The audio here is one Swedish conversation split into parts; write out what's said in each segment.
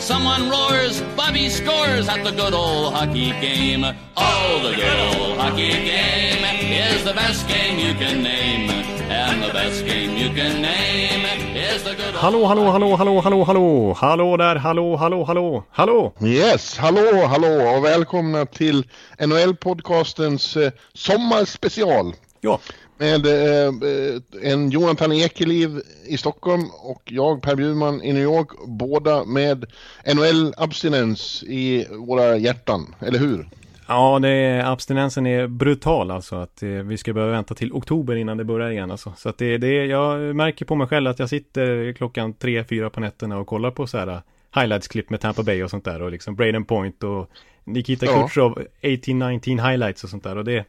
Someone roars, Bobby scores at the good old hockey game. Oh, the good old hockey game is the best game you can name. And the best game you can name is the good old Hallå, hallå, hallå, hallå, hallå, hallå, hallå där, hallå, hallå, hallå, hallå. Yes, hallå, hallå och välkomna till NHL-podcastens eh, sommarspecial. Ja, Med eh, eh, en Jonathan Ekeliv i Stockholm och jag Per Bjurman i New York. Båda med NHL-abstinens i våra hjärtan, eller hur? ja det är, abstinensen är brutal alltså. Att eh, vi ska behöva vänta till oktober innan det börjar igen alltså. Så att det, det, jag märker på mig själv att jag sitter klockan tre, fyra på nätterna och kollar på så här uh, highlights-klipp med Tampa Bay och sånt där. Och liksom Braden Point och Nikita Ja. Kutjerov 18-19 highlights och sånt där. Och det...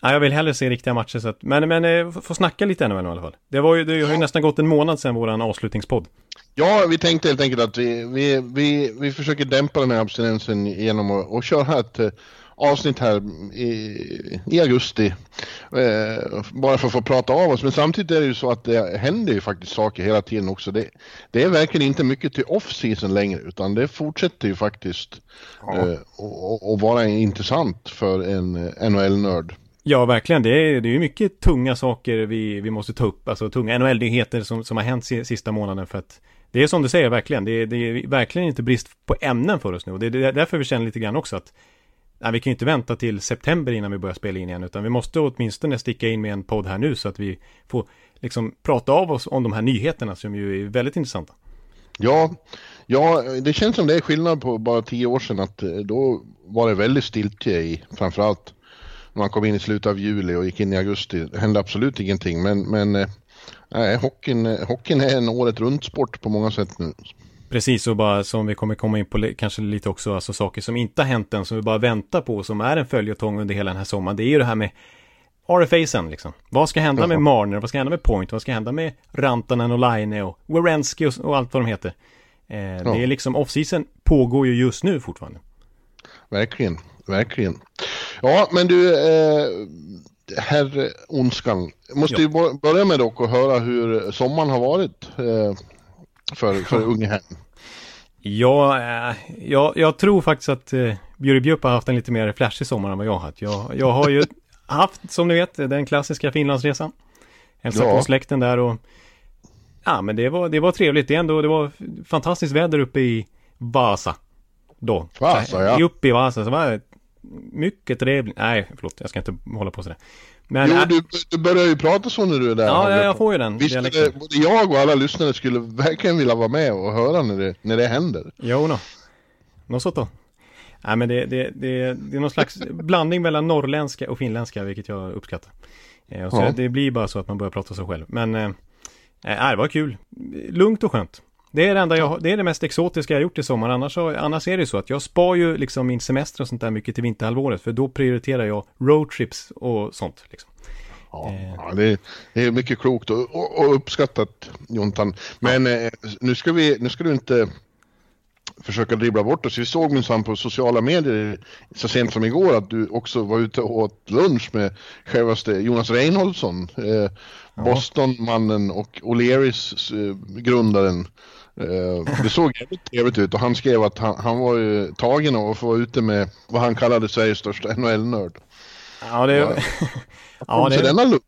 Ja, jag vill hellre se riktiga matcher så att, men, men eh, få snacka lite NHL i alla fall. Det var ju, det har ju nästan gått en månad sedan våran avslutningspodd. Ja, vi tänkte helt enkelt att vi, vi, vi, vi försöker dämpa den här abstinensen genom att och köra ett eh, avsnitt här i, i augusti. Eh, bara för att få prata av oss. Men samtidigt är det ju så att det händer ju faktiskt saker hela tiden också. Det, det är verkligen inte mycket till off-season längre utan det fortsätter ju faktiskt eh, och, och, och vara intressant för en eh, NHL-nörd. Ja, verkligen. Det är, det är mycket tunga saker vi, vi måste ta upp. Alltså tunga NHL-nyheter som, som har hänt sista månaden för att det är som du säger verkligen. Det är, det är verkligen inte brist på ämnen för oss nu. Och det är därför vi känner lite grann också att nej, vi kan ju inte vänta till september innan vi börjar spela in igen. Utan vi måste åtminstone sticka in med en podd här nu så att vi får liksom prata av oss om de här nyheterna som ju är väldigt intressanta. Ja, ja, det känns som det är skillnad på bara tio år sedan att eh, då var det väldigt stiltje i framförallt man kom in i slutet av juli och gick in i augusti. Det hände absolut ingenting men, men eh, nej, hockeyn, eh, hockeyn är en året runt sport på många sätt nu. Precis, och bara som vi kommer komma in på kanske lite också, alltså saker som inte har hänt än, som vi bara väntar på, som är en följetong under hela den här sommaren. Det är ju det här med RFA-sen liksom. Vad ska hända med. Marner? Vad ska hända med Point? Vad ska hända med Rantanen och Laine och Werenski och, allt vad de heter? Eh, Det är liksom, off-season pågår ju just nu fortfarande. Verkligen, verkligen. Ja, men du, eh, herr Ondskan, måste Ja. ju börja med dock att höra hur sommaren har varit eh, för, för unge herrn. Ja, eh, jag, jag tror faktiskt att eh, Bjupp har haft en lite mer flashig sommar än vad jag har haft. Jag, jag har ju haft, som ni vet, den klassiska Finlandsresan. Hälsa Ja. på släkten där och Ja, men det var, det var trevligt. Det, ändå, det var fantastiskt väder uppe i Vasa. Då. Vasa, ja. Uppe i Vasa. Så det var mycket trevligt. Nej, förlåt. Jag ska inte hålla på sådär. Men, Jo, du, du börjar ju prata så när du är där. ja, jag, jag får ju den Visst, dialekten. det, både jag och alla lyssnare skulle verkligen vilja vara med och höra när det, när det händer. Jo, no. Något sånt då. Nej, men det, det, det, det är någon slags blandning mellan norrländska och finländska, vilket jag uppskattar. Eh, och så Ja. Det blir bara så att man börjar prata sig själv. Men eh, nej, det var kul. Lugnt och skönt. Det är det enda jag det är det mest exotiska jag gjort i sommar. Annars, annars är det så att jag spar ju liksom min semester och sånt där mycket till vinterhalvåret. För då prioriterar jag roadtrips och sånt. Liksom. Ja, Eh. ja, det, det är mycket klokt och, och, och uppskattat Jontan. Men eh, nu, ska vi, nu ska du inte försöka dribbla bort oss. Vi såg minsann på sociala medier så sent som igår att du också var ute och åt lunch med självaste Jonas Reinholdsson. Eh, Bostonmannen och O'Learys eh, grundaren. Eh, det såg jävligt trevligt ut och han skrev att han, han var ju tagen av att få vara ute med vad han kallade Sveriges största NHL-nörd. Ja, det... Ja. ja, det... denna lugn.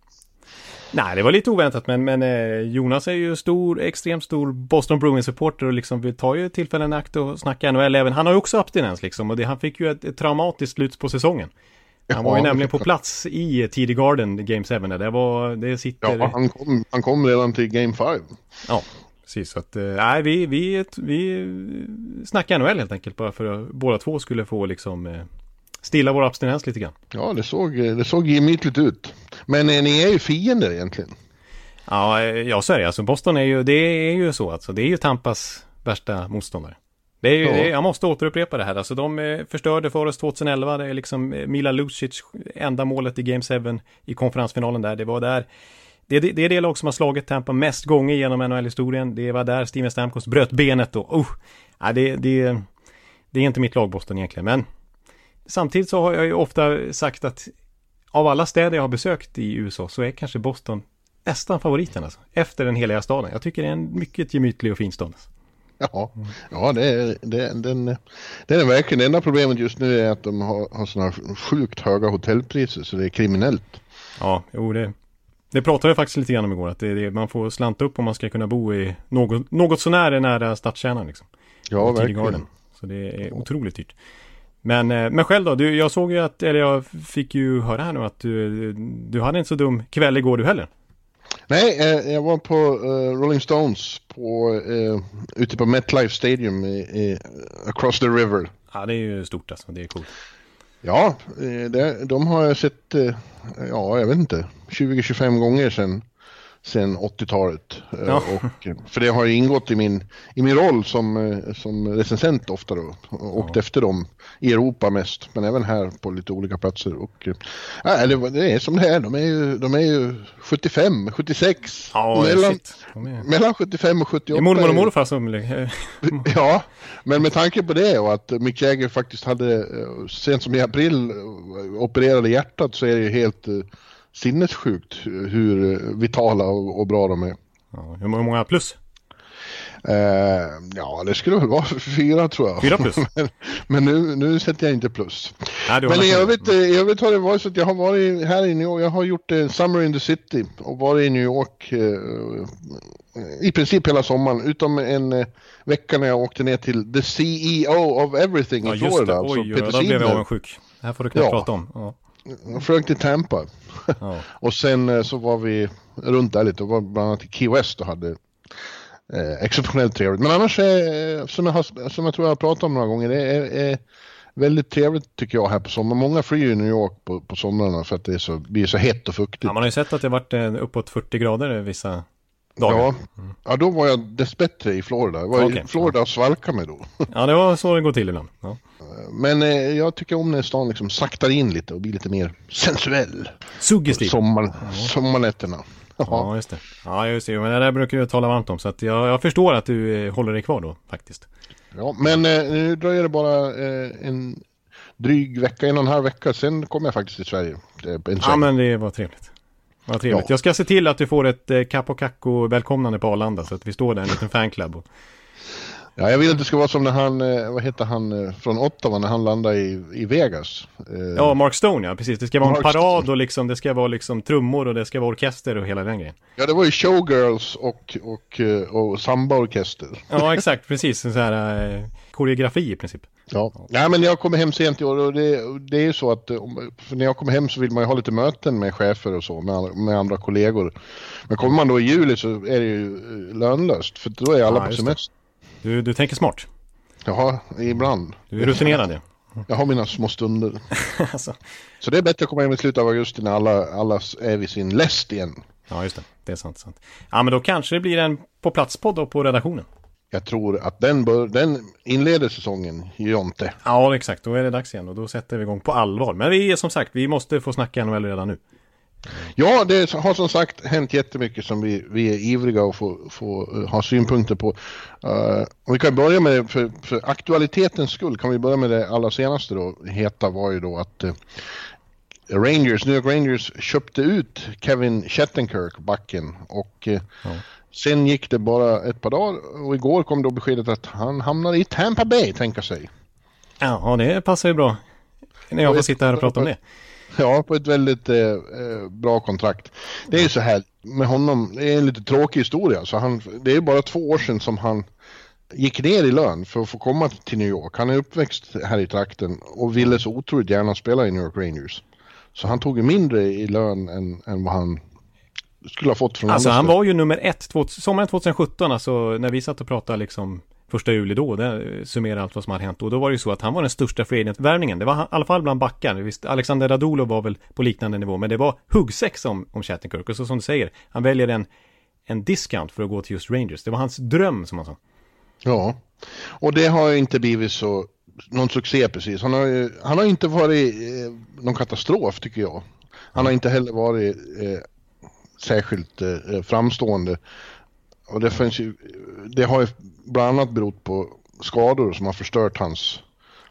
Nej, det var lite oväntat, men, men eh, Jonas är ju stor, extremt stor Boston Bruins-supporter och liksom vi tar ju tillfällen i akt och snackar NHL även. Han har ju också abstinens liksom och det, han fick ju ett, ett traumatiskt slut på säsongen. Han var ju Ja, nämligen på plats i TD Garden, Game 7. där. Det var, det sitter... Ja, han kom, han kom redan till Game 5. Ja, precis. Så att, eh, nej, vi, vi, vi snackar NHL helt enkelt bara för att båda två skulle få liksom eh, stilla vår abstinens lite grann. Ja, det såg, det såg gemytligt ut. Men eh, ni är ju fiender egentligen. Ja, eh, ja så är det. Alltså Boston är ju, det är ju så alltså. Det är ju Tampas värsta motståndare. Det är ju, Ja. det, jag måste återupprepa det här. Alltså de eh, förstörde för oss 2011. Det är liksom eh, Mila Lucic enda målet i Game 7 i konferensfinalen där. Det var där det, är det, det är det lag som har slagit Tampa mest gånger genom NHL-historien. Det var där Steven Stamkos bröt benet då. Oh, ja, det, det, det är inte mitt lag Boston egentligen, men samtidigt så har jag ju ofta sagt att av alla städer jag har besökt i USA så är kanske Boston nästan favoriten alltså. Efter den heliga staden. Jag tycker det är en mycket gemytlig och fin stad. Alltså. Ja, ja det, är, det, den, det är verkligen. Det enda problemet just nu är att de har, har sådana sjukt höga hotellpriser så det är kriminellt. Ja, jo det, det pratade jag faktiskt lite grann om igår. Att det, det, man får slanta upp om man ska kunna bo i något, något sånär nära stadskärnan. Liksom. Ja, verkligen. Så det är otroligt dyrt. Men, eh, men själv då? Du, jag såg ju att, eller jag fick ju höra här nu att du, du hade inte så dum kväll igår du heller. Nej, eh, jag var på uh, Rolling Stones på, uh, ute på MetLife Stadium i, i, across the river. Ja, det är ju stort alltså. Det är coolt. Ja, eh, det, de har jag sett, eh, ja, jag vet inte, 20-25 gånger sedan sen 80-talet. Eh, ja. Och, för det har ju ingått i min, i min roll som, eh, som recensent ofta då. Åkt ja. efter dem i Europa mest, men även här på lite olika platser. Och, äh, det, det är som det är, de är ju, de är ju 75, 76. Ja, mellan, är... mellan 75 och 78. Mormor och morfar som... ja, men med tanke på det och att Mick Jagger faktiskt hade, sent som i april, opererade hjärtat så är det ju helt sinnessjukt hur vitala och, och bra de är. Ja, hur många plus? Uh, ja, det skulle väl vara fyra tror jag. Fyra plus? men, men nu, nu sätter jag inte plus. Nej, men i övrigt, i övrigt har det varit så att jag har varit här i New York. Jag har gjort eh, Summer in the City och varit i New York eh, i princip hela sommaren. Utom en eh, vecka när jag åkte ner till the CEO of everything ja, i Florida. Oj, alltså Peter då blev jag avundsjuk. Det här får du knappt ja. prata om. Ja. Jag flög till Tampa. Ja. och sen eh, så var vi runt där lite och var bland annat i Key West och hade eh, exceptionellt trevligt. Men annars är, som jag, har, som jag tror jag har pratat om några gånger, det är, är väldigt trevligt tycker jag här på sommaren. Många flyr i New York på, på somrarna för att det är så, blir så hett och fuktigt. Ja, man har ju sett att det varit eh, uppåt 40 grader vissa dagar. Ja, mm. ja då var jag dessbättre i Florida. Jag var okay. i Florida och svalkade mig då. ja, det var så det går till ibland. Ja. Men eh, jag tycker om när stan liksom saktar in lite och blir lite mer sensuell. Suggestiv. Sommar, ja. Sommarnätterna. Ja, just det. Ja, just det. Men det där brukar jag tala varmt om. Så att jag, jag förstår att du eh, håller dig kvar då faktiskt. Ja, men eh, nu dröjer det bara eh, en dryg vecka, en och en halv vecka. Sen kommer jag faktiskt till Sverige. ja, men det var trevligt. Vad trevligt. Ja. Jag ska se till att du får ett eh, Capo Cacco välkomnande på Arlanda så att vi står där en liten fanclub. Och... Ja, jag vill att det ska vara som när han, eh, vad heter han eh, från Ottawa när han landade i, i Vegas. Eh, ja, Mark Stone ja, precis. Det ska vara Mark en parad och liksom, det ska vara liksom trummor och det ska vara orkester och hela den grejen. Ja, det var ju showgirls och, och, och sambaorkester. Ja, exakt, precis. En sån här koreografi i princip. Ja. ja, men jag kommer hem sent i år och det, det är ju så att när jag kommer hem så vill man ju ha lite möten med chefer och så, med, med andra kollegor. Men kommer man då i juli så är det ju lönlöst, för då är alla ja, på semester. Du, du tänker smart. Ja, ibland. Du är rutinerad ja. Jag har mina små stunder. alltså. Så det är bättre att komma hem i slutet av augusti när alla, alla är vid sin läst igen. Ja, just det. Det är sant, sant. Ja, men då kanske det blir en på plats-podd på redaktionen. Jag tror att den, bör, den inleder säsongen, Jonte. Ja, exakt. Då är det dags igen och då sätter vi igång på allvar. Men vi är som sagt, vi måste få snacka NHL redan nu. Ja, det har som sagt hänt jättemycket som vi, vi är ivriga att få, få uh, ha synpunkter på. Uh, vi kan börja med, för, för, aktualitetens skull, kan vi börja med det allra senaste då, heta var ju då att uh, Rangers, New York Rangers köpte ut Kevin Shattenkirk, backen, och ja. sen gick det bara ett par dagar och igår kom då beskedet att han hamnade i Tampa Bay, tänka sig. Ja, det passar ju bra. När jag får sitta här och prata om det. Ja, på ett väldigt eh, eh, bra kontrakt. Det är ju så här med honom, det är en lite tråkig historia. Så han, det är bara två år sedan som han gick ner i lön för att få komma till New York. Han är uppväxt här i trakten och ville så otroligt gärna spela i New York Rangers. Så han tog ju mindre i lön än, än vad han skulle ha fått från Alltså han var ju nummer ett, två, sommaren 2017, alltså när vi satt och pratade liksom första juli då, det summerar allt vad som har hänt. Och då var det ju så att han var den största free värvningen Det var i alla fall bland backar. Visst, Alexander Radulov var väl på liknande nivå, men det var huggsex om, om Shattenkirk. Och så som du säger, han väljer en, en discount för att gå till just Rangers. Det var hans dröm som han sa. Ja, och det har inte blivit så någon succé precis. Han har, ju, han har inte varit eh, någon katastrof tycker jag. Han har inte heller varit eh, särskilt eh, framstående. Och det finns ju, det har ju bland annat berott på skador som har förstört hans,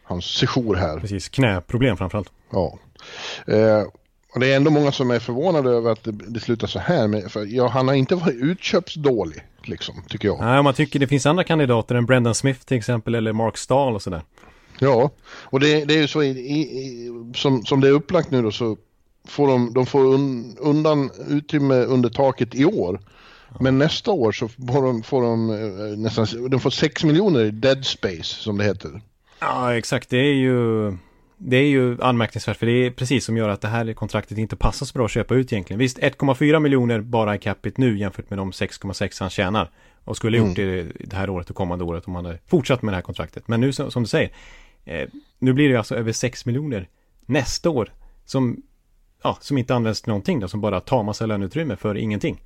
hans sejour här. Precis, knäproblem framförallt. Ja. Eh, och det är ändå många som är förvånade över att det, det slutar så här. Men, för, ja, han har inte varit utköpsdålig, liksom, tycker jag. Nej, man tycker det finns andra kandidater än Brendan Smith till exempel, eller Mark Stahl och sådär. Ja, och det, det är ju så i, i, som, som det är upplagt nu då så får de, de får un, undan utrymme under taket i år. Men nästa år så får de, får de eh, nästan, de får 6 miljoner i dead space som det heter. Ja, exakt. Det är ju, det är ju anmärkningsvärt för det är precis som gör att det här kontraktet inte passar så bra att köpa ut egentligen. Visst, 1,4 miljoner bara i capita nu jämfört med de 6,6 han tjänar. Och skulle gjort mm. det det här året och kommande året om han hade fortsatt med det här kontraktet. Men nu som du säger, eh, nu blir det alltså över 6 miljoner nästa år. Som, ja, som inte används till någonting då, som bara tar massa löneutrymme för ingenting.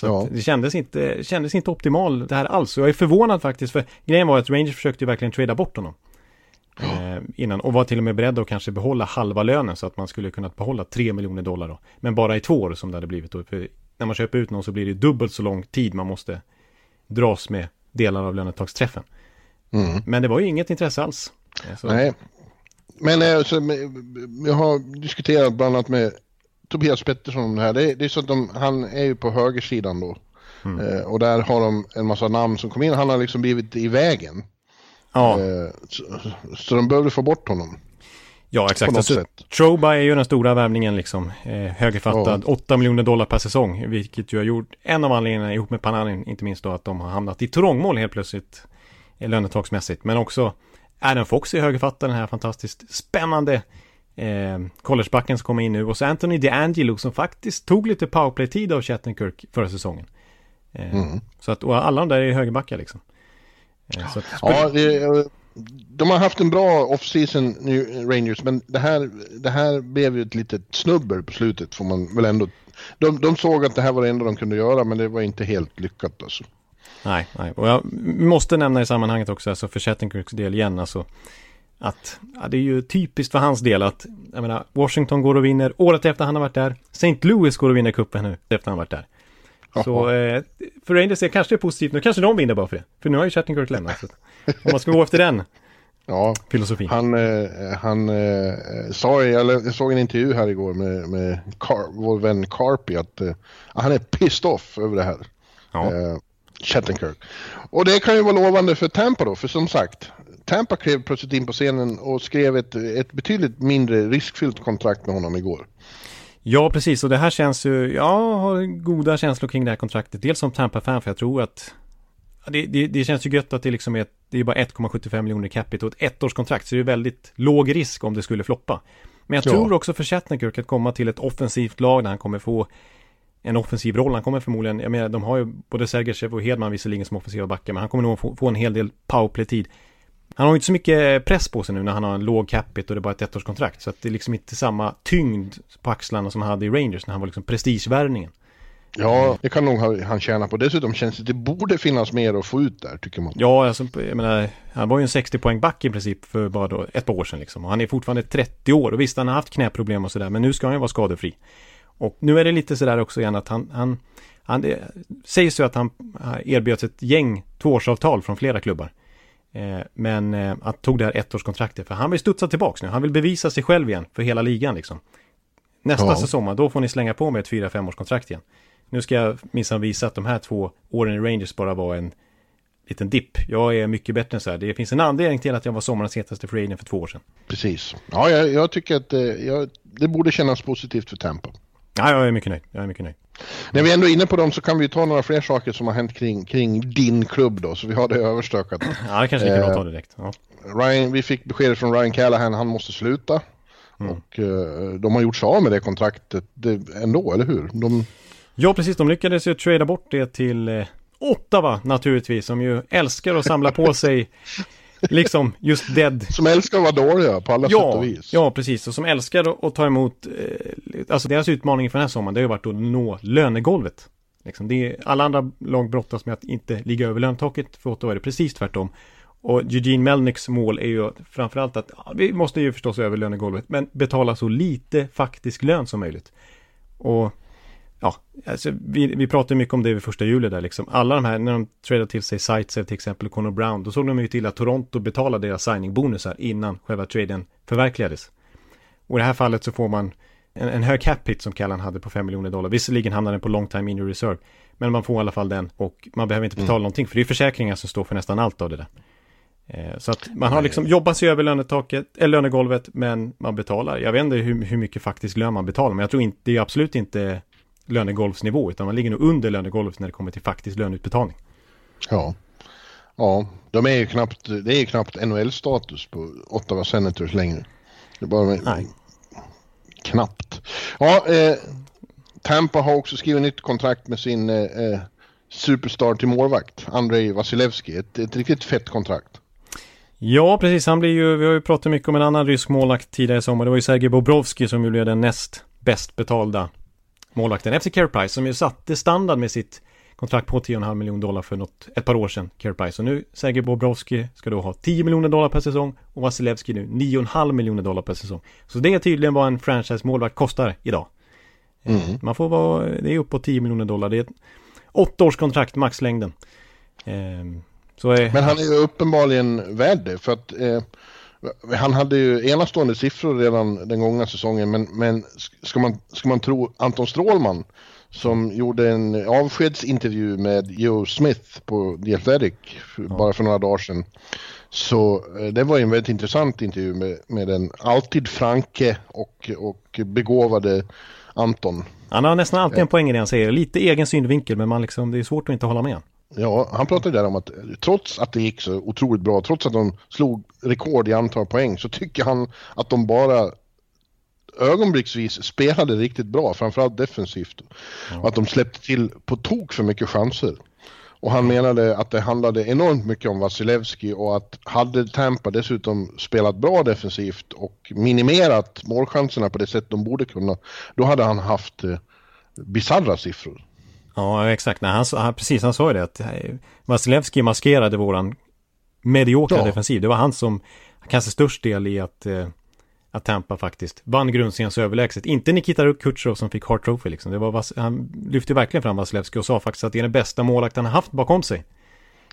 Så ja. det kändes inte, kändes inte optimal det här alls. Och jag är förvånad faktiskt, för grejen var att Rangers försökte ju verkligen trada bort honom. Eh, innan, och var till och med beredd att kanske behålla halva lönen så att man skulle kunna behålla 3 miljoner dollar då. Men bara i två år som det hade blivit då. För när man köper ut någon så blir det dubbelt så lång tid man måste dras med delar av lönetagsträffen. Mm. Men det var ju inget intresse alls. Eh, så. Nej, men alltså, jag har diskuterat bland annat med Tobias Pettersson om det här. Det är, det är så att de, han är ju på högersidan då. Mm. Eh, och där har de en massa namn som kom in. Han har liksom blivit i vägen. Ja. Eh, så, så, de behövde få bort honom. Ja, exakt. Alltså, Troba är ju den stora värvningen liksom. Eh, högerfattad. Ja. 8 miljoner dollar per säsong. Vilket ju har gjort en av anledningarna ihop med Panarin. Inte minst då att de har hamnat i trångmål helt plötsligt. Eh, lönetagsmässigt. Men också Adam Fox är högerfattad. Den här fantastiskt spännande eh, collegebacken som kommer in nu. Och så Anthony DeAngelo som faktiskt tog lite powerplay-tid av Chattenkirk förra säsongen. Eh, mm. Så att, och alla de där är högerbackar liksom. Eh, att, ja, det, de har haft en bra off-season Rangers, men det här, det här blev ju ett litet snubbel på slutet får man väl ändå. De, de såg att det här var det enda de kunde göra, men det var inte helt lyckat alltså. Nej, nej. och jag måste nämna i sammanhanget också, alltså för Chattenkirks del igen, alltså att ja, det är ju typiskt för hans del att jag menar, Washington går och vinner året efter han har varit där. St. Louis går och vinner cupen nu efter han varit där. Så eh, för Rangers är kanske det positivt. Nu kanske de vinner bara för det. För nu har ju Chattenkirk lämnat. Så om man ska gå efter den ja, filosofin. Han, eh, han eh, sa, jag såg en intervju här igår med, med Car, vår vän Carpi att eh, han är pissed off över det här. Ja. Chattenkirk. Och det kan ju vara lovande för Tampa då, för som sagt, Tampa klev plötsligt in på scenen och skrev ett, ett betydligt mindre riskfyllt kontrakt med honom igår. Ja, precis. Och det här känns ju, jag har goda känslor kring det här kontraktet. Dels som Tampa-fan, för jag tror att det, det, det, känns ju gött att det liksom är, det är bara 1,75 miljoner capita och ett ettårskontrakt, så det är väldigt låg risk om det skulle floppa. Men jag ja. tror också för Chattenkirk att komma till ett offensivt lag där han kommer få en offensiv roll. Han kommer förmodligen, jag menar de har ju både Sergejev och Hedman visserligen som offensiva backar, men han kommer nog få, få en hel del powerplay-tid. Han har ju inte så mycket press på sig nu när han har en låg capita och det är bara ett ettårskontrakt. Så att det är liksom inte samma tyngd på axlarna som han hade i Rangers när han var liksom prestigevärvningen. Ja, det kan nog han tjäna på. Dessutom känns det att det borde finnas mer att få ut där, tycker man. Ja, alltså, jag menar, han var ju en 60 poäng back i princip för bara då ett par år sedan liksom. Och han är fortfarande 30 år och visst, han har haft knäproblem och sådär, men nu ska han ju vara skadefri. Och nu är det lite sådär också igen att han, han, han det sägs ju att han erbjöds ett gäng tvåårsavtal från flera klubbar. Eh, men eh, att tog det här ettårskontraktet för han vill studsa tillbaks nu. Han vill bevisa sig själv igen för hela ligan liksom. Nästa ja. säsong, då får ni slänga på med ett 4-5 årskontrakt igen. Nu ska jag minsann visa att de här två åren i Rangers bara var en liten dipp. Jag är mycket bättre än så här. Det finns en anledning till att jag var sommarens hetaste free för två år sedan. Precis. Ja, jag, jag tycker att eh, jag, det borde kännas positivt för Tampa. Ja, jag är mycket nöjd. Jag är mycket nöjd. När vi ändå är inne på dem så kan vi ta några fler saker som har hänt kring, kring din klubb då, så vi har det överstökat. Ja, det kanske lika bra att ta direkt. Ja. Ryan, vi fick beskedet från Ryan Callahan, han måste sluta. Mm. Och uh, de har gjort sig av med det kontraktet det, ändå, eller hur? De... Ja, precis. De lyckades ju trada bort det till eh, Ottawa naturligtvis, som ju älskar att samla på sig liksom just dead. Som älskar att vara dåliga på alla ja, sätt och vis. Ja, precis. Och som älskar att ta emot, eh, alltså deras utmaning för den här sommaren, det har ju varit att nå lönegolvet. Liksom är, alla andra lag brottas med att inte ligga över löntaket, för Ottawa är det precis tvärtom. Och Eugene Melnicks mål är ju framförallt att ja, vi måste ju förstås över lönegolvet, men betala så lite faktisk lön som möjligt. Och ja, alltså vi, vi pratade mycket om det vid första juli där liksom. Alla de här, när de tradade till sig Sightsev till exempel, Conor Brown, då såg de ju till att Toronto betalade deras signing-bonusar innan själva traden förverkligades. Och i det här fallet så får man en, en hög cap hit som Callan hade på 5 miljoner dollar. Visserligen hamnar den på long time in reserve. Men man får i alla fall den och man behöver inte betala mm. någonting för det är försäkringar som står för nästan allt av det där. Eh, så att man har liksom jobbat sig över lönetaket, eller lönegolvet, men man betalar. Jag vet inte hur, hur mycket faktisk lön man betalar, men jag tror inte, det är absolut inte lönegolvsnivå, utan man ligger nog under lönegolvet när det kommer till faktisk löneutbetalning. Ja. Ja, de är ju knappt, det är knappt NHL-status på Ottawa Senators längre. Det är bara Nej. knappt. Ja, eh, Tampa har också skrivit nytt kontrakt med sin eh, eh superstar till målvakt, Andrei Vasilevski. Ett, ett riktigt fett kontrakt. Ja, precis. Han blir ju, vi har ju pratat mycket om en annan rysk målvakt tidigare i sommar. Det var ju Sergej Bobrovski som ju blev den näst bäst betalda målvakten efter Care Price som ju satte standard med sitt kontrakt på 10,5 miljoner dollar för något, ett par år sedan, Care Price. Och nu Sergej Bobrovski ska då ha 10 miljoner dollar per säsong och Vasilevski nu 9,5 miljoner dollar per säsong. Så det är tydligen vad en franchise-målvakt kostar idag. Mm. Man får vara, det är uppåt 10 miljoner dollar. Det är ett åtta års kontrakt, maxlängden. Eh, är... Men han är ju uppenbarligen värd det för att eh, han hade ju enastående siffror redan den gångna säsongen men, men ska, man, ska man tro Anton Strålman som gjorde en avskedsintervju med Joe Smith på The Athletic ja. bara för några dagar sedan. Så eh, det var ju en väldigt intressant intervju med, med den alltid franke och, och begåvade Anton. Han har nästan alltid en poäng i det han säger. Lite egen synvinkel men man liksom, det är svårt att inte hålla med. Ja, han pratade där om att trots att det gick så otroligt bra, trots att de slog rekord i antal poäng, så tycker han att de bara ögonblicksvis spelade riktigt bra, framförallt defensivt. Ja. Och att de släppte till på tok för mycket chanser. Och han menade att det handlade enormt mycket om Vasilevski och att hade Tampa dessutom spelat bra defensivt och minimerat målchanserna på det sätt de borde kunna, då hade han haft eh, bisarra siffror. Ja, exakt. Nej, han, han, precis, han sa ju det att eh, Vasilevski maskerade våran mediokra ja. defensiv. Det var han som kanske störst del i att, eh, att Tampa faktiskt vann grundserien så överlägset. Inte Nikita Kutjerov som fick Hart Trophy liksom. Det var, han lyfte verkligen fram Vasilevski och sa faktiskt att det är den bästa målakt han har haft bakom sig.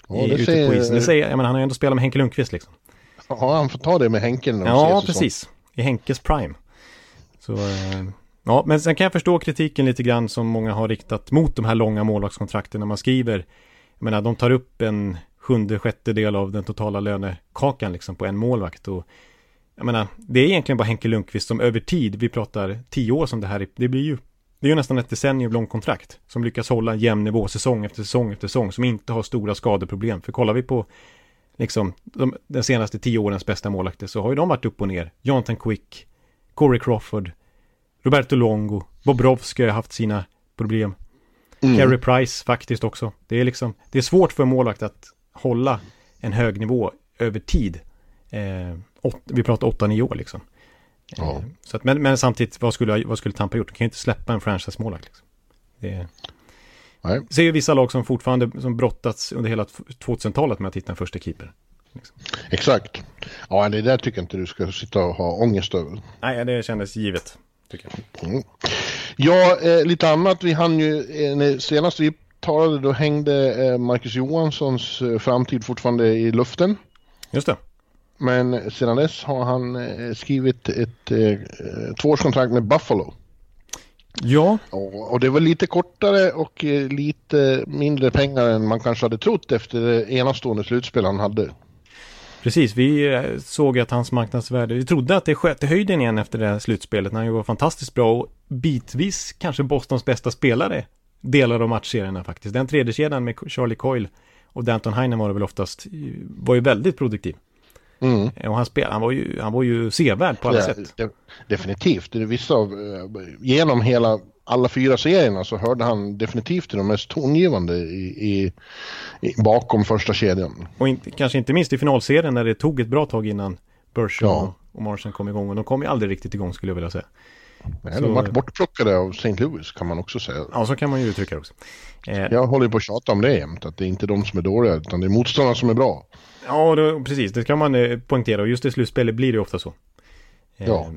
Ja, I, ute säger... på isen. Det säger, jag menar, han har ju ändå spelat med Henke Lundqvist liksom. Ja, han får ta det med Henke när de Ja, precis. I Henkes prime. Så, eh, Ja, men sen kan jag förstå kritiken lite grann som många har riktat mot de här långa målvaktskontrakten när man skriver. Jag menar, de tar upp en sjunde, sjätte del av den totala lönekakan liksom på en målvakt. Och jag menar, det är egentligen bara Henke Lundqvist som över tid, vi pratar tio år som det här, det blir ju, det är ju nästan ett decennium långt kontrakt. Som lyckas hålla en jämn nivå säsong efter säsong efter säsong, som inte har stora skadeproblem. För kollar vi på liksom de, den senaste tio årens bästa målvakter så har ju de varit upp och ner. Jonathan Quick, Corey Crawford, Roberto Longo, Bobrovski har haft sina problem. Mm. Carey Price faktiskt också. Det är liksom, det är svårt för en målvakt att hålla en hög nivå över tid. Eh, åt, vi pratar 8-9 år liksom. Ja. Eh, så att, men, men samtidigt, vad skulle, vad skulle Tampa gjort? De kan ju inte släppa en franchise-målvakt. Liksom. Det Nej. ser ju vissa lag som fortfarande som brottats under hela 2000-talet med att hitta en första keeper. Liksom. Exakt. Ja, det där tycker jag inte du ska sitta och ha ångest över. Nej, det kändes givet tycker jag. Mm. Ja, eh, lite annat. Vi hann ju, eh, senast vi talade då hängde eh, Marcus Johanssons eh, framtid fortfarande i luften. Just det. Men sedan dess har han eh, skrivit ett eh, tvåårskontrakt med Buffalo. Ja. Och, och det var lite kortare och lite mindre pengar än man kanske hade trott efter det enastående slutspel han hade. Precis, vi eh, såg att hans marknadsvärde, vi trodde att det sköt i höjden igen efter det här slutspelet när han var fantastiskt bra och bitvis kanske Bostons bästa spelare delar av matchserierna faktiskt. Den tredje kedjan med Charlie Coyle och Danton Heinen var det väl oftast, var ju väldigt produktiv. Mm. Och han, spel, han, var ju, han var ju sevärd på alla ja, sätt. definitivt. Det av, eh, genom hela alla fyra serierna så hörde han definitivt till de mest tongivande i, i, i bakom första kedjan. Och inte, kanske inte minst i finalserien när det tog ett bra tag innan Bershon ja. och Martian kom igång. Och de kom ju aldrig riktigt igång skulle jag vilja säga. Nej, så... de vart bortplockade av St. Louis kan man också säga. Ja, så kan man ju uttrycka det också. Eh... Jag håller på att tjata om det jämt, att det är inte de som är dåliga, utan det är motståndarna som är bra. Ja, då, precis. Det kan man eh, poängtera och just i slutspelet blir det ofta så. Ja.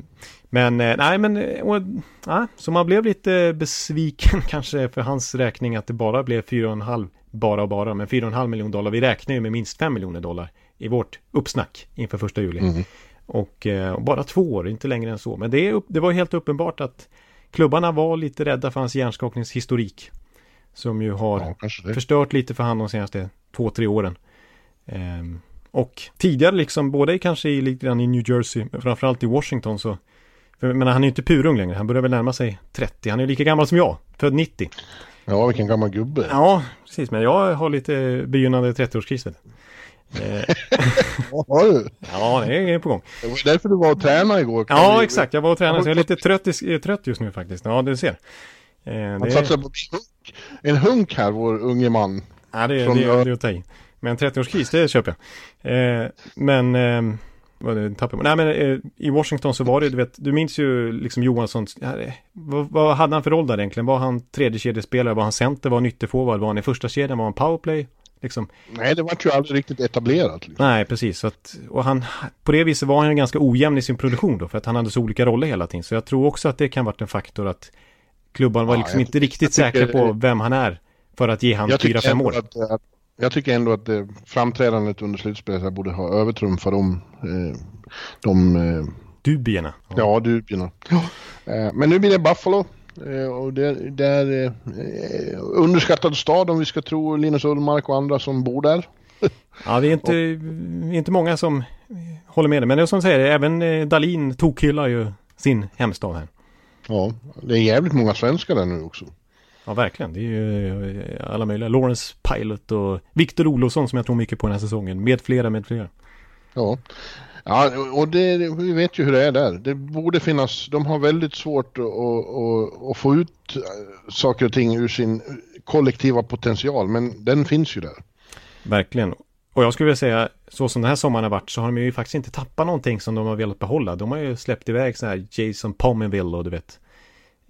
Men eh, nej men eh, och, ja, så man blev lite besviken kanske för hans räkning att det bara blev 4,5 bara och bara men 4,5 miljoner dollar. Vi räknar ju med minst 5 miljoner dollar i vårt uppsnack inför första juli. Mm. Och eh, bara två år, inte längre än så. Men det, det var helt uppenbart att klubbarna var lite rädda för hans hjärnskakningshistorik. Som ju har Ja, förstört lite för han de senaste två, tre åren. Ehm, och tidigare liksom, både kanske i, lite grann i New Jersey, men framförallt i Washington så för, menar, han är ju inte purung längre, han börjar väl närma sig 30, han är lika gammal som jag, född 90. Ja, vilken gammal gubbe. Ja, precis, men jag har lite begynnande 30-årskris vet du. Ehm, Ja, har du? Ja, det är på gång. Det var därför du var och tränade igår. Ja, vi- exakt, jag var och tränade så jag är lite trött, i- trött just nu faktiskt. Ja, du ser. Eh, Han det, satsar på en hunk här, vår unge man. Ja, det, Från- det, det är att ta i. Men 30-årskris, det köper jag. Eh, men, eh, vad tappar jag. Nej men eh, i Washington så var det, du vet, du minns ju liksom Johansson, vad, vad hade han för roll där egentligen? Var han tredje kedjespelare? Var han center? Var han ytterforward? Var han i första kedjan? Var han powerplay? Liksom. Nej, det var ju aldrig riktigt etablerat. Liksom. Nej, precis. Så att, och han, på det viset var han ganska ojämn i sin produktion då, för att han hade så olika roller hela tiden. Så jag tror också att det kan varit en faktor att klubban var Ja, liksom jag- inte riktigt tycker- säkra på vem han är för att ge han fyra, fem år. att, att, jag tycker ändå att eh, framträdandet under slutspelet borde ha övertrumfat de, eh, de eh, Dubierna. ja, dubierna. Eh, men nu blir det Buffalo. Och det, det är underskattad stad om vi ska tro Linus Ullmark och andra som bor där. Ja, det är inte, inte många som håller med dig. Men det är som du säger, även Dalin tokhyllar ju sin hemstad här. Ja, det är jävligt många svenskar där nu också. Ja, verkligen. Det är ju eh, alla möjliga. Lawrence Pilot och Viktor Olofsson som jag tror mycket på den här säsongen. Med flera, med flera. Ja, ja och det, vi vet ju hur det är där. Det borde finnas, de har väldigt svårt att, att, att få ut eh, saker och ting ur sin kollektiva potential, men den finns ju där. Verkligen. Och jag skulle vilja säga, så som den här sommaren har varit så har de ju faktiskt inte tappat någonting som de har velat behålla. De har ju släppt iväg så här Jason Pominville och du vet.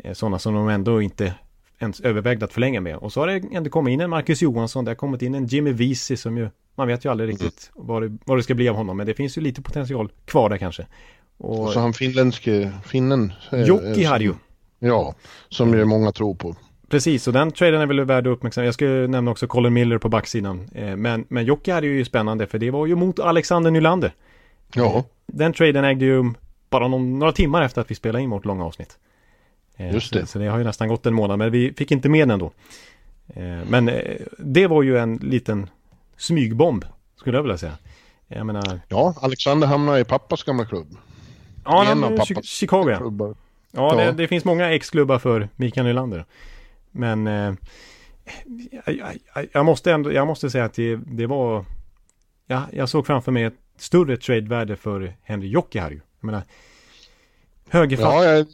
eh, Sådana som de ändå inte ens övervägde att förlänga med. Och så har det ändå kommit in en Marcus Johansson, det har kommit in en Jimmy Vesey som ju, man vet ju aldrig riktigt vad det, vad det ska bli av honom. Men det finns ju lite potential kvar där kanske. Och Och så han finländske, finnen. eh, Jocki eh, ju. Ja, som ju många tror på. Precis, och den traden är väl värd att uppmärksamma. Jag ska nämna också Colin Miller på backsidan. Eh, Men, men Jocke hade ju spännande för det var ju mot Alexander Nylander. Ja, Den traden ägde ju bara någon, några timmar efter att vi spelade in vårt långa avsnitt. Eh, Just Så, det. så det har ju nästan gått en månad, men vi fick inte med den då. Eh, Men eh, det var ju en liten smygbomb, skulle jag vilja säga. Jag menar, ja, Alexander hamnar i pappas gamla klubb. ja, En av pappas Chicago ja. klubbar. Ja, det, det finns många ex-klubbar för Mikael Nylander. Men eh, jag, jag, jag måste ändå, jag måste säga att det, det var, ja, jag såg framför mig ett större trade-värde för Henry Jokiharju. Jag menar, högerfatt, Ja, jag,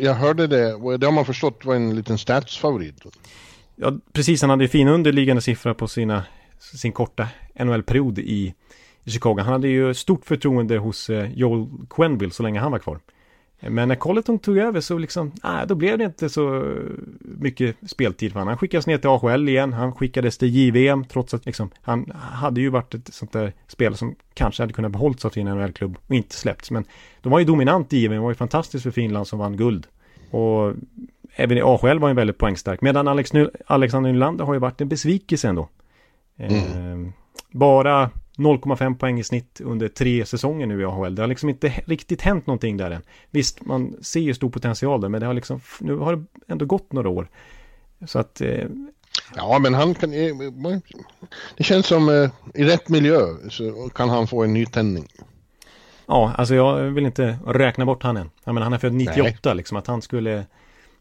jag, hörde det. Det har man förstått var en liten statsfavorit. ja, precis, han hade ju fin underliggande siffra på sina, sin korta NHL-period i, i Chicago. Han hade ju stort förtroende hos eh, Joel Quenville så länge han var kvar. Men när Colleton tog över så liksom, nej, då blev det inte så mycket speltid för honom. Han skickades ner till AHL igen, han skickades till JVM trots att liksom, han hade ju varit ett sånt där spel som kanske hade kunnat behållits av sin NHL-klubb och inte släppts. Men de var ju dominant i JVM, var ju fantastiskt för Finland som vann guld. Och även i AHL var han väldigt poängstark. Medan Alex Ny- Alexander Nylander har ju varit en besvikelse ändå. Eh, bara 0,5 poäng i snitt under tre säsonger nu i AHL. Det har liksom inte riktigt hänt någonting där än. Visst, man ser ju stor potential där, men det har liksom, nu har det ändå gått några år. Så att, eh, Ja, men han kan... eh, Det känns som eh, i rätt miljö så kan han få en nytändning. ja, alltså jag vill inte räkna bort han än. Jag menar, han är född 98, liksom att han skulle,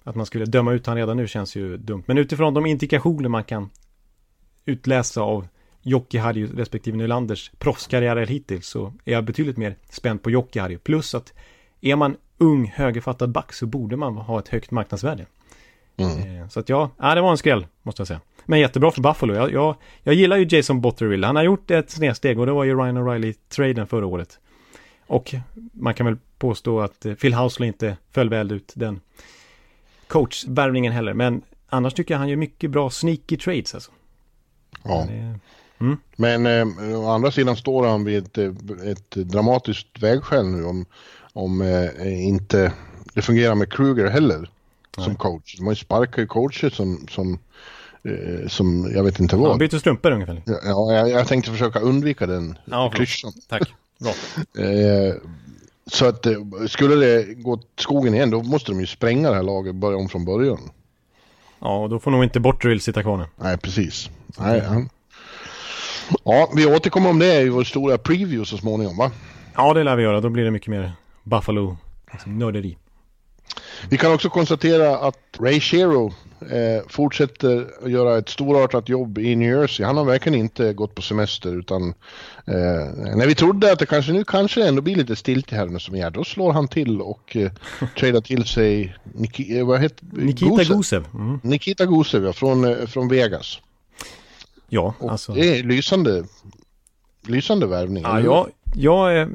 att man skulle döma ut han redan nu känns ju dumt. Men utifrån de indikationer man kan utläsa av Jocke Harju respektive Nylanders proffskarriärer hittills så är jag betydligt mer spänd på Jocke Harju. Plus att är man ung högerfattad back så borde man ha ett högt marknadsvärde. Mm. Eh, Så att ja, ja, det var en skräll måste jag säga. Men jättebra för Buffalo. Jag, jag, jag gillar ju Jason Botterill. Han har gjort ett snedsteg och det var ju Ryan O'Reilly-traden förra året. Och man kan väl påstå att eh, Phil Housley inte föll väl ut den coachvärvningen heller. Men annars tycker jag han gör mycket bra sneaky trades alltså. Ja. Det, Men eh, å andra sidan står han vid ett, eh, ett dramatiskt vägskäl nu om om eh, inte det fungerar med Kruger heller som Nej. coach. Man sparkar ju coacher som, som, eh, som jag vet inte vad. Han byter strumpor ungefär. Ja, jag, jag tänkte försöka undvika den ja, klyschan. Tack, bra. eh, så att eh, skulle det gå skogen igen då måste de ju spränga det här laget och börja om från början. Ja, och då får nog inte Bortrill sitta kvar nu. Nej, precis. Nej, ja. Ja, vi återkommer om det i vår stora preview så småningom va? Ja, det lär vi göra. Då blir det mycket mer Buffalo, liksom nörderi. Vi kan också konstatera att Ray Shero eh, fortsätter att göra ett storartat jobb i New Jersey. Han har verkligen inte gått på semester utan eh, när vi trodde att det kanske nu kanske ändå blir lite stiltje här som är, då slår han till och eh, tradar till sig Niki, eh, vad heter, Nikita Gusev. Gusev. Mm. Nikita Gusev ja, från, eh, från Vegas. Ja, och alltså. Det är lysande, lysande värvning. Ja, jag, jag,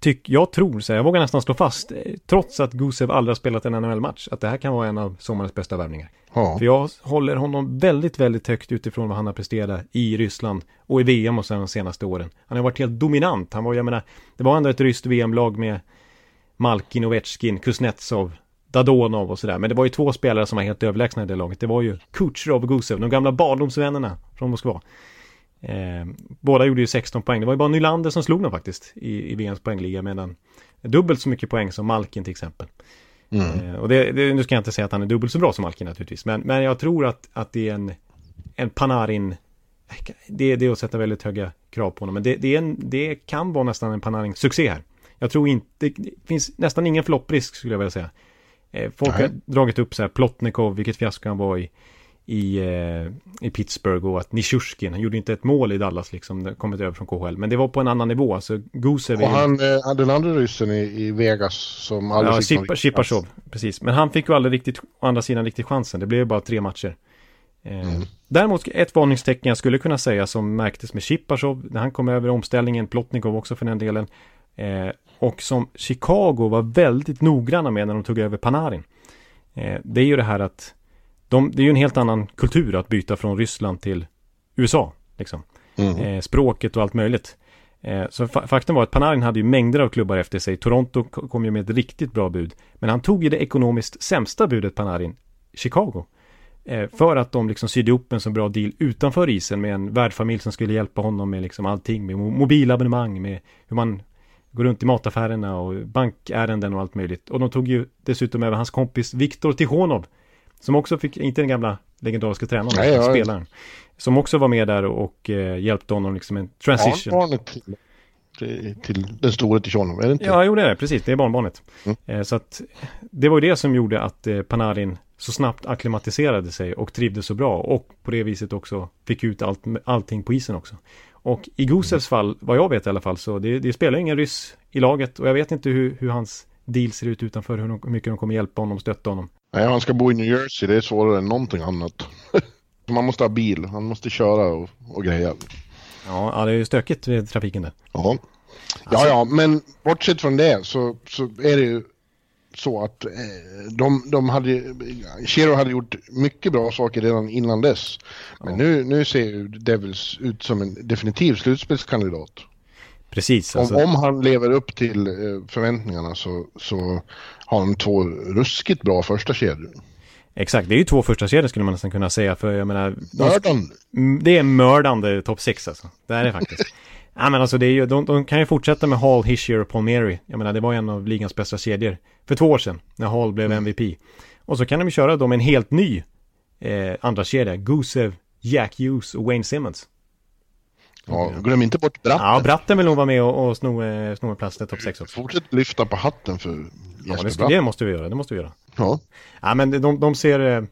tyck, jag tror, så jag vågar nästan slå fast, trots att Gusev aldrig har spelat en NHL-match, att det här kan vara en av sommarens bästa värvningar. Ja. För jag håller honom väldigt, väldigt högt utifrån vad han har presterat i Ryssland och i VM och sen de senaste åren. Han har varit helt dominant. Han var, jag menar, det var ändå ett ryskt VM-lag med Malkin, Ovechkin, Kuznetsov, Dadonov och sådär. Men det var ju två spelare som var helt överlägsna i det laget. Det var ju Kucherov och Gusev, de gamla barndomsvännerna från Moskva. Eh, båda gjorde ju 16 poäng. Det var ju bara Nylander som slog dem faktiskt i, i VMs poängliga medan dubbelt så mycket poäng som Malkin till exempel. Mm. Eh, och det, det, nu ska jag inte säga att han är dubbelt så bra som Malkin naturligtvis. Men, men jag tror att, att det är en, en Panarin det, det är att sätta väldigt höga krav på honom. Men det, det, en, det kan vara nästan en Panarin-succé här. Jag tror inte, det finns nästan ingen flopprisk skulle jag vilja säga. Eh, folk Nej. har dragit upp så här Plotnikov, vilket fiasko han var i i, eh, i Pittsburgh och att Nishushkin, han gjorde inte ett mål i Dallas liksom, kommit över från KHL. Men det var på en annan nivå, alltså Gusev Och han, eh, den andra ryssen i, i Vegas som aldrig ja, fick Chipachov, precis. Men han fick ju aldrig riktigt, å andra sidan riktigt chansen. Det blev bara tre matcher. Mm. Däremot ett varningstecken jag skulle kunna säga som märktes med Chipachov när han kom över omställningen, Plotnikov också för den delen. Eh, och som Chicago var väldigt noggranna med när de tog över Panarin. Eh, det är ju det här att de, det är ju en helt annan kultur att byta från Ryssland till USA. Liksom. Mm. Eh, språket och allt möjligt. Eh, så fa faktum var att Panarin hade ju mängder av klubbar efter sig. Toronto kom ju med ett riktigt bra bud. Men han tog ju det ekonomiskt sämsta budet Panarin, Chicago. Eh, för att de liksom sydde ihop en så bra deal utanför isen med en värdfamilj som skulle hjälpa honom med liksom allting. Med mobilabonnemang, med hur man går runt i mataffärerna och bankärenden och allt möjligt. Och de tog ju dessutom över hans kompis Viktor Tikhonov som också fick, inte den gamla legendariska tränaren, Nej, ja, spelaren. Som också var med där och, eh, hjälpte honom liksom en transition. Barnbarnet till, till, till den stora till honom, är det inte? Ja, jo det är det, precis, det är barnbarnet. Mm. Eh, så att det var ju det som gjorde att eh, Panarin så snabbt akklimatiserade sig och trivdes så bra och på det viset också fick ut allt, allting på isen också. Och i Gusevs fall, vad jag vet i alla fall, så det, det spelar ingen ryss i laget och jag vet inte hur, hur hans deal ser ut utanför, hur, de, hur mycket de kommer hjälpa honom, stötta honom. Nej, han ska bo i New Jersey, det är svårare än någonting annat. Man måste ha bil, han måste köra och, och greja. Ja, det är ju stökigt vid trafiken där. Ja. Ja, ja, men bortsett från det så, så är det ju så att eh, de, de hade, Chero hade gjort mycket bra saker redan innan dess. Men ja. nu, nu ser ju Devils ut som en definitiv slutspelskandidat. Precis. Alltså... Om, om, han lever upp till eh, förväntningarna så, så har han två ruskigt bra första kedjor. Exakt, det är ju två första kedjor skulle man nästan kunna säga för jag menar... Mördande! Det är mördande topp 6 alltså. Det är det faktiskt. ja men alltså det är ju, de, de, kan ju fortsätta med Hall, Hischier och Palmieri. Jag menar det var en av ligans bästa kedjor. För två år sedan, när Hall blev MVP. Mm. Och så kan de ju köra då med en helt ny eh, andra kedja. Gusev, Jack Hughes och Wayne Simmons. Ja, glöm inte bort Bratten. Ja, Bratten vill nog vara med och, och sno, eh, sno en plats i topp 6 också. Fortsätt lyfta på hatten för ja, det, det måste vi göra, det måste vi göra. Ja. Ja, men de, de ser... Eh,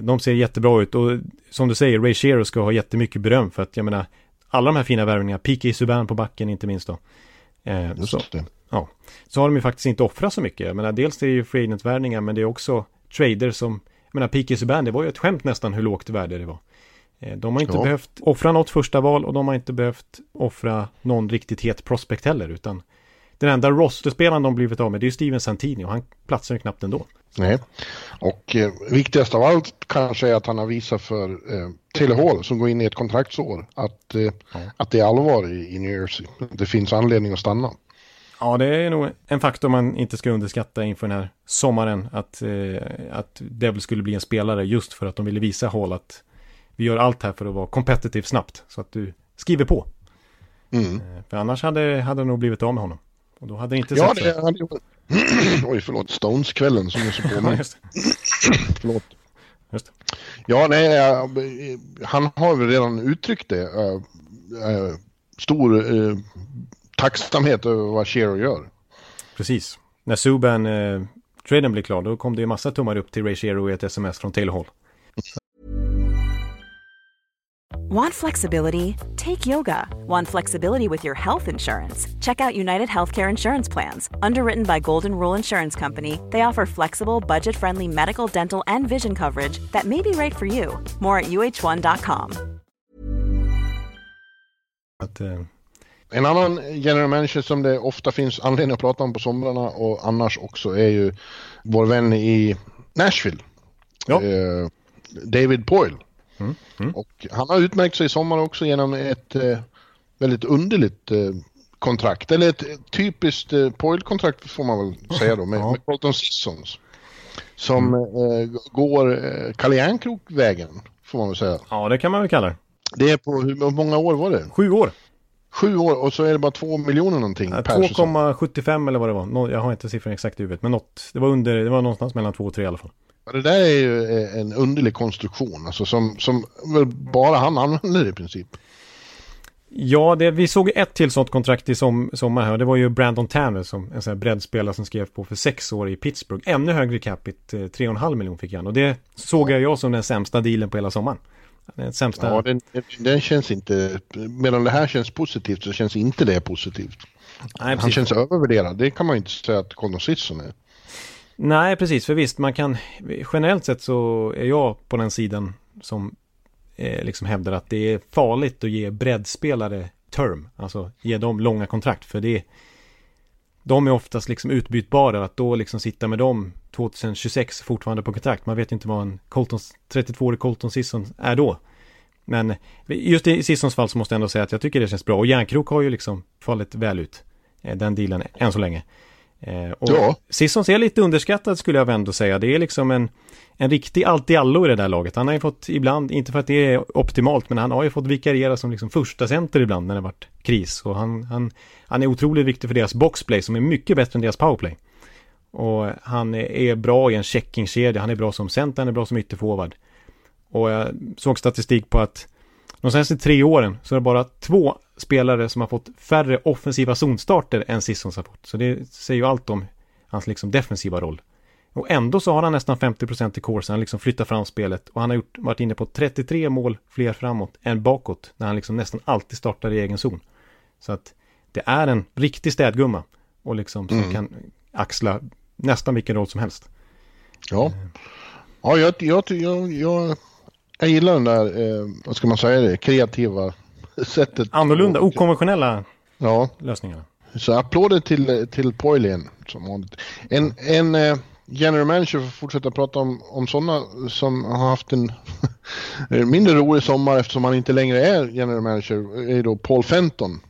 de ser jättebra ut och som du säger, Ray Shero ska ha jättemycket beröm för att jag menar alla de här fina värvningarna, P.K. Subban på backen inte minst då. Eh, Just så, det. Ja, så har de ju faktiskt inte offrat så mycket. Jag menar, dels är det ju free agent-värvningar men det är också trader som, jag menar P.K. Subban, det var ju ett skämt nästan hur lågt värde det var. Eh, de har inte ja. behövt offra något första val och de har inte behövt offra någon riktigt het prospect heller utan den enda rosterspelaren de blivit av med det är Steven Santini och han platsar ju knappt ändå. Nej, och eh, viktigast av allt kanske är att han har visat för eh, Taylor Hall som går in i ett kontraktsår att, eh, ja. att det är allvar i, i New Jersey. Det finns anledning att stanna. Ja, det är nog en faktor man inte ska underskatta inför den här sommaren. Att, eh, att Devil skulle bli en spelare just för att de ville visa Hall att vi gör allt här för att vara competitive snabbt. Så att du skriver på. Mm. Eh, för annars hade, hade det nog blivit av med honom. Och då hade det inte Ja, sett det så. Oj, förlåt. Stones-kvällen som är så på mig. Förlåt. just. Ja, nej, jag- han har väl redan uttryckt det. eh, eh, stor eh, tacksamhet över vad Shero gör. Precis. När Subban eh, traden blev klar, då kom det ju massa tummar upp till Ray Shero i ett sms från Taylor Hall. Want flexibility? Take yoga. Want flexibility with your health insurance? Check out United Healthcare Insurance Plans. Underwritten by Golden Rule Insurance Company, they offer flexible, budget friendly medical, dental, and vision coverage that may be right for you. More at uh1.com. Att, eh, En annan general manager som det ofta finns anledning att prata om på somrarna och annars också är ju vår vän i Nashville. Ja. Eh, David Poyle. Och han har utmärkt sig i sommar också genom ett eh, väldigt underligt eh, kontrakt. Eller ett typiskt eh, Poyle-kontrakt får man väl säga då med, Ja. med Colton Sissons. Som eh, går eh, Kalle Järnkrok-vägen får man väl säga. ja, det kan man väl kalla det. Det är på hur många år var det? Sju år. Sju år och så är det bara två miljoner någonting Eh, per säsong. 2,75 eller vad det var. Jag har inte siffran exakt i huvudet. Men något, det var under, det var någonstans mellan 2 och 3 i alla fall. Det där är ju eh, en underlig konstruktion, alltså som, som bara han använder i princip. Ja, det, vi såg ett till sånt kontrakt i som, sommar här. Det var ju Brandon Tanner som en sån här breddspelare som skrev på för sex år i Pittsburgh. Ännu högre capita, eh, 3,5 miljoner fick han. Och det såg jag jag som den sämsta dealen på hela sommaren. Den sämsta. Ja, den, den känns inte, medan det här känns positivt så känns inte det positivt. Nej, Han känns övervärderad, det kan man ju inte säga att Colton Sisson är. Nej, precis. För visst, man kan... Generellt sett så är jag på den sidan som eh, liksom hävdar att det är farligt att ge breddspelare term. Alltså ge dem långa kontrakt. För det De är oftast liksom utbytbara. Att då liksom sitta med dem 2026 fortfarande på kontrakt. Man vet ju inte vad en Colton, 32-årig Colton Sisson är då. Men just i Sissons fall så måste jag ändå säga att jag tycker det känns bra. Och Järnkrok har ju liksom fallit väl ut. Eh, den dealen än så länge. Eh, Och Ja. Sissons är lite underskattad skulle jag ändå säga. Det är liksom en, en riktig allt-i-allo i det där laget. Han har ju fått ibland, inte för att det är optimalt, men han har ju fått vikariera som liksom första center ibland när det varit kris. Och han, han, han är otroligt viktig för deras boxplay som är mycket bättre än deras powerplay. Och han är- är bra i en checkingkedja, han är bra som center, han är bra som ytterforward. Och jag såg statistik på att de senaste tre åren så är det bara två spelare som har fått färre offensiva zonstarter än Sissons har fått. Så det säger ju allt om hans liksom defensiva roll. Och ändå så har han nästan 50% i course, han liksom flyttar fram spelet och han har gjort, varit inne på 33 mål fler framåt än bakåt när han liksom nästan alltid startar i egen zon. Så att det är en riktig städgumma och liksom som kan axla nästan vilken roll som helst. Ja, ja jag, jag, jag, jag, jag gillar den där, eh, vad ska man säga det, kreativa sättet. Annorlunda, okonventionella Ja, lösningarna. Så applåder till, till Poilien som vanligt. En, en eh, general manager, för att fortsätta prata om, om sådana som har haft en mindre rolig sommar eftersom han inte längre är general manager, är då Paul Fenton.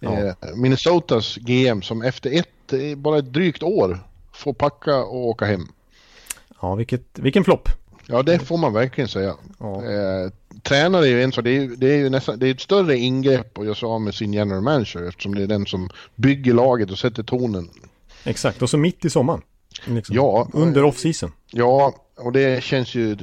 Ja. Eh, Minnesotas GM som efter ett, eh, bara ett drygt år får packa och åka hem. Ja, vilket, vilken flopp. Ja, det får man verkligen säga. Ja. Eh, tränare är ju en sak, det är, det är ju nästan, det är ett större ingrepp att göra sig av med sin general manager eftersom det är den som bygger laget och sätter tonen. Exakt, och så mitt i sommaren. Liksom. Ja. Under off-season. Ja, och det känns ju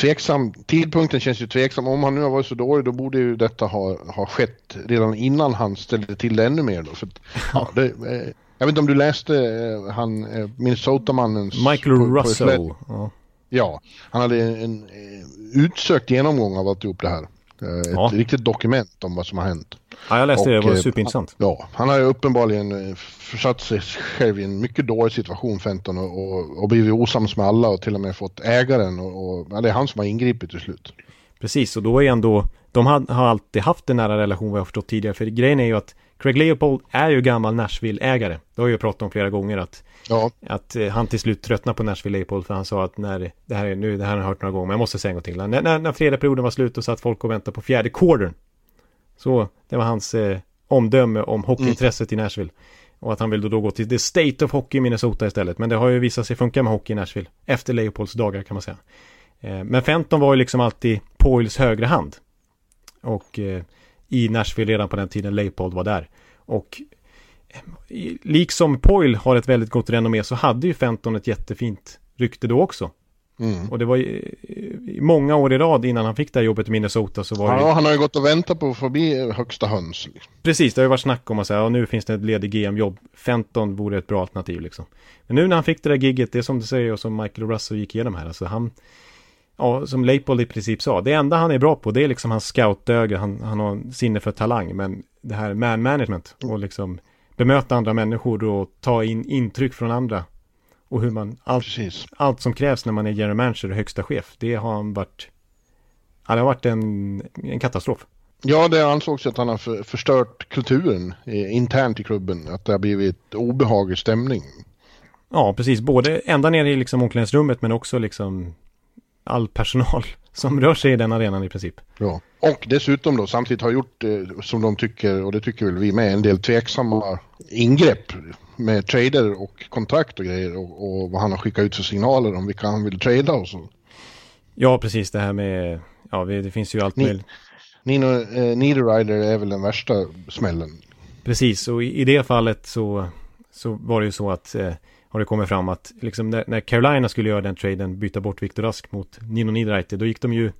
tveksam. Tidpunkten känns ju tveksam. Om han nu har varit så dålig då borde ju detta ha, ha skett redan innan han ställde till det ännu mer då. För att, ja, det, eh, jag vet inte om du läste eh, han eh, Minnesota-mannens... Michael på- på. Ja. Ja, han hade en, en eh, utsökt genomgång av alltihop det här. Eh, Ett Ja. riktigt dokument om vad som har hänt. ja, jag läste det. Det Och, var eh, superintressant. Ja, han har ju uppenbarligen försatt sig själv i en mycket dålig situation, Fenton, och, och, och blivit osams med alla och till och med fått ägaren och, och ja, det är han som har ingripit till slut. Precis, och då är ändå... De har, har alltid haft en nära relation vad jag har förstått tidigare. För grejen är ju att Craig Leopold är ju gammal Nashville-ägare. Det har jag ju pratat om flera gånger att, Ja, att eh, han till slut tröttnade på Nashville Leopold för han sa att när det här är nu, det här har jag hört några gånger, men jag måste säga en gång till. När, när, när fredagsperioden var slut och satt folk och väntade på fjärde quartern. Så det var hans eh, omdöme om hockeyintresset mm. i Nashville. Och att han vill då gå till the state of hockey i Minnesota istället. Men det har ju visat sig funka med hockey i Nashville. Efter Leopolds dagar kan man säga. Eh, men Fenton var ju liksom alltid Poils högra hand. Och eh, i Nashville redan på den tiden Leopold var där. Och liksom Poyle har ett väldigt gott renommé så hade ju Fenton ett jättefint rykte då också. Mm. Och det var i, i många år i rad innan han fick det här jobbet i Minnesota så var ja, det... han har ju gått och väntat på att få bli högsta höns. Precis, det har ju varit snack om att säga, ja, nu finns det ett ledigt GM-jobb. Fenton vore ett bra alternativ liksom. Men nu när han fick det där gigget, det är som du säger och som Michael Russell gick igenom här, alltså han... Ja, som Leipold i princip sa, det enda han är bra på det är liksom hans scoutöga, han, han har sinne för talang, men det här man management och liksom bemöta andra människor och ta in intryck från andra. Och hur man, allt, allt som krävs när man är general manager och högsta chef, det har han varit, det har varit en, en katastrof. Ja, det ansågs att han har för, förstört kulturen eh, internt i klubben, att det har blivit obehaglig stämning. Ja, precis, både ända ner i liksom omklädningsrummet men också liksom all personal som rör sig i den arenan i princip. Ja, och dessutom då samtidigt har gjort eh, som de tycker, och det tycker väl vi med, en del tveksamma ingrepp med trader och kontrakt och grejer och, och vad han har skickat ut för signaler om vilka han vill trada och så. Ja, precis det här med, ja det finns ju allt Ni, möjligt. Nino eh, Niederreiter är väl den värsta smällen. Precis, och i, i det fallet så, så var det ju så att eh, har det kommit fram att liksom när, när, Carolina skulle göra den traden, byta bort Viktor Rask mot Nino Niederreiter, då gick de ju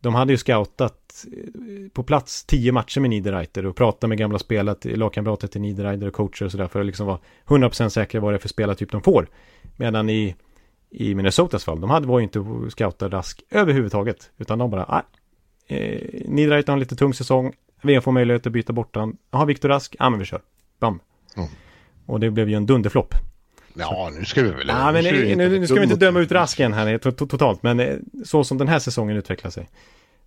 de hade ju scoutat eh, på plats tio matcher med Niederreiter och pratat med gamla spelare, lagkamrater till Niederreiter och coacher och sådär för att liksom vara 100% säkra vad det är för spelartyp de får. Medan i, i Minnesotas fall, de hade var ju inte scoutat Rask överhuvudtaget, utan de bara, ah, eh, Niederreiter har en lite tung säsong, vi får möjlighet att byta bort honom. Jaha, Viktor Rask, ja men vi kör. Bam. Mm. Och det blev ju en dunderflopp. Ja, nu ska vi väl... Ja, men nu, nu, nu ska vi inte döma ut Rasken här totalt, men eh, så som den här säsongen utvecklar sig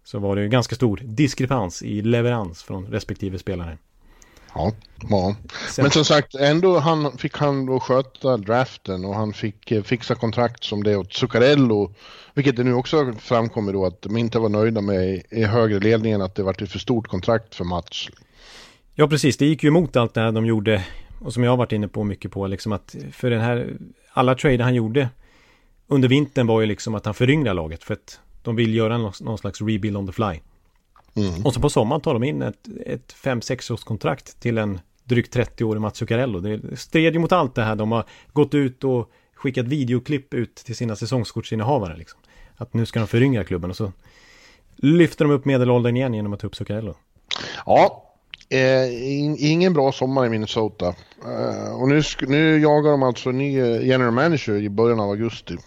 så var det ju ganska stor diskrepans i leverans från respektive spelare. Ja, ja. men som sagt ändå han, fick han då sköta draften och han fick eh, fixa kontrakt som det åt Zuccarello. Vilket det nu också framkommer då att de inte var nöjda med i högre ledningen att det var ett för stort kontrakt för Mats. Ja precis, det gick ju emot allt det här de gjorde och som jag har varit inne på mycket på liksom att för den här alla trader han gjorde under vintern var ju liksom att han föryngrar laget för att de vill göra någon, någon slags rebuild on the fly. Mm. Och så på sommaren tar de in ett, ett 5-6 års kontrakt till en drygt 30-årig Mats Zuccarello. Det stred ju mot allt det här. De har gått ut och skickat videoklipp ut till sina säsongskortsinnehavare. Liksom. Att nu ska de föryngra klubben och så lyfter de upp medelåldern igen genom att ta upp Zuccarello. Ja, Eh, ingen bra sommar i Minnesota. Eh, och nu, nu jagar de alltså ny eh, general manager i början av augusti.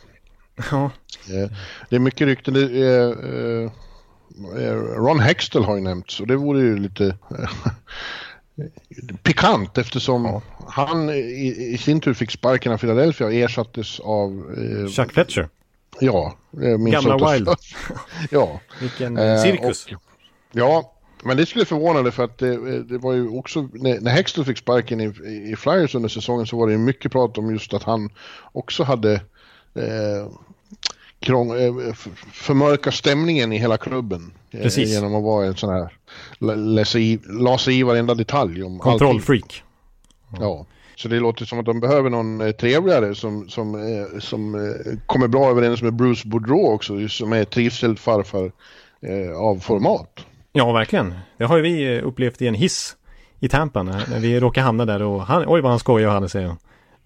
Ja. Eh, det är mycket rykten. Eh, eh, Ron Hextell har ju nämnts och det vore ju lite pikant eftersom ja. han i, i, sin tur fick sparken av Philadelphia och ersattes av... Chuck Fletcher. Ja. Gamla Wild. ja. Vilken cirkus. Och, ja, men det skulle förvåna dig för att det, det, var ju också, när, när Hextall fick sparken i, i Flyers under säsongen så var det ju mycket prat om just att han också hade eh, krång, eh, förmörka stämningen i hela klubben. Eh, Precis. Genom att vara en sån här, la sig i varenda detalj om Kontrollfreak. Ja. Så det låter som att de behöver någon eh, trevligare som, som, som kommer bra överens med Bruce Boudreau också, som är trivselfarfar eh, av format. Ja, verkligen. Det har ju vi upplevt i en hiss i Tampa när, vi råkade hamna där och han, oj vad han skojar och hade säger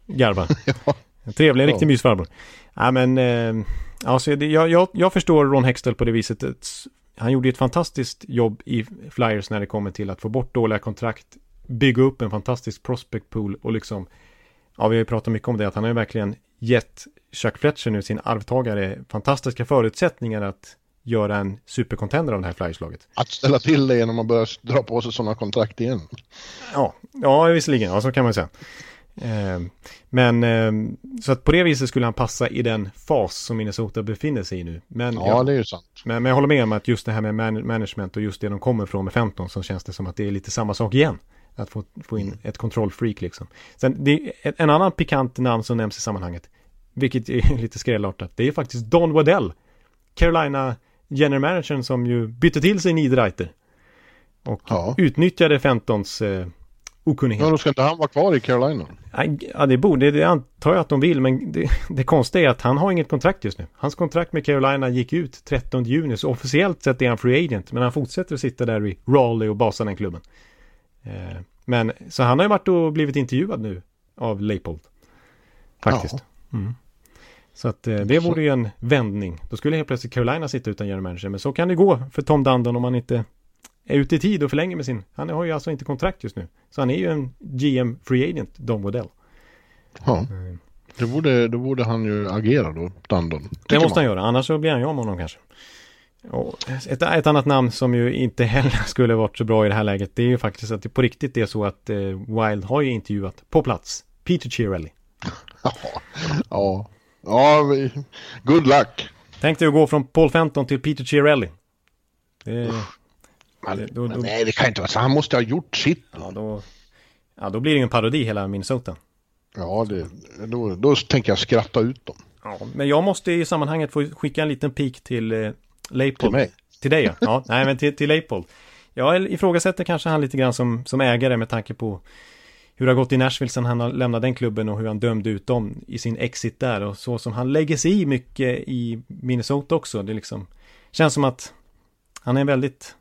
garvar. ja. Trevlig, en riktig ja. mysfarbror. Ja, men eh, alltså, jag, jag, jag förstår Ron Hextell på det viset. Han gjorde ett fantastiskt jobb i Flyers när det kommer till att få bort dåliga kontrakt, bygga upp en fantastisk prospect pool och liksom, ja vi har ju pratat mycket om det, att han har ju verkligen gett Chuck Fletcher nu, sin arvtagare, fantastiska förutsättningar att göra en supercontender av det här Flyers-laget. Att ställa till det genom att börja dra på sig sådana kontrakt igen. Ja, ja visserligen, ja så kan man säga. Eh, men eh, så att på det viset skulle han passa i den fas som Minnesota befinner sig i nu. Men ja, jag, det är ju sant. Men, men, jag håller med om att just det här med man management och just det de kommer från med 15 så känns det som att det är lite samma sak igen. Att få, få in ett kontrollfreak liksom. Sen det en annan pikant namn som nämns i sammanhanget. Vilket är lite skrällartat. Det är faktiskt Don Waddell. Carolina general managern som ju bytte till sig Niederreiter. Och ja. utnyttjade Fentons eh, okunnighet. Men då ska inte han vara kvar i Carolina? Ja, det borde, det antar jag att de vill, men det, det konstiga är att han har inget kontrakt just nu. Hans kontrakt med Carolina gick ut 13 juni, så officiellt sett är han free agent, men han fortsätter att sitta där i Raleigh och basa den klubben. Eh, men, så han har ju varit och blivit intervjuad nu av Leipold. Faktiskt. Mm. Så att eh, det vore ju en vändning. Då skulle helt plötsligt Carolina sitta utan general manager. Men så kan det gå för Tom Dundon om han inte är ute i tid och förlänger med sin. Han har ju alltså inte kontrakt just nu. Så han är ju en GM Free Agent, Don Waddell. Ja. Mm. Då borde, då borde han ju agera då, Dundon. Det måste man. han göra, annars så blir han ju av med honom kanske. Och ett, ett, annat namn som ju inte heller skulle varit så bra i det här läget det är ju faktiskt att det på riktigt är så att eh, Wild har ju intervjuat på plats Peter Chiarelli. ja, ja, ja, good luck. Tänk dig att gå från Paul Fenton till Peter Chiarelli. Det, men, då, då, nej, det kan inte vara så. Han måste ha gjort sitt. Ja, då, ja, då blir det ju en parodi hela Minnesota. Ja, det, då, då tänker jag skratta ut dem. Ja, men jag måste i sammanhanget få skicka en liten pik till eh, Leipold. Till mig? Till dig ja. ja nej, men till, till Leipold. Jag ifrågasätter kanske han lite grann som, som ägare med tanke på hur det har gått i Nashville sen han lämnade den klubben och hur han dömde ut dem i sin exit där och så som han lägger sig i mycket i Minnesota också. Det liksom känns som att han är väldigt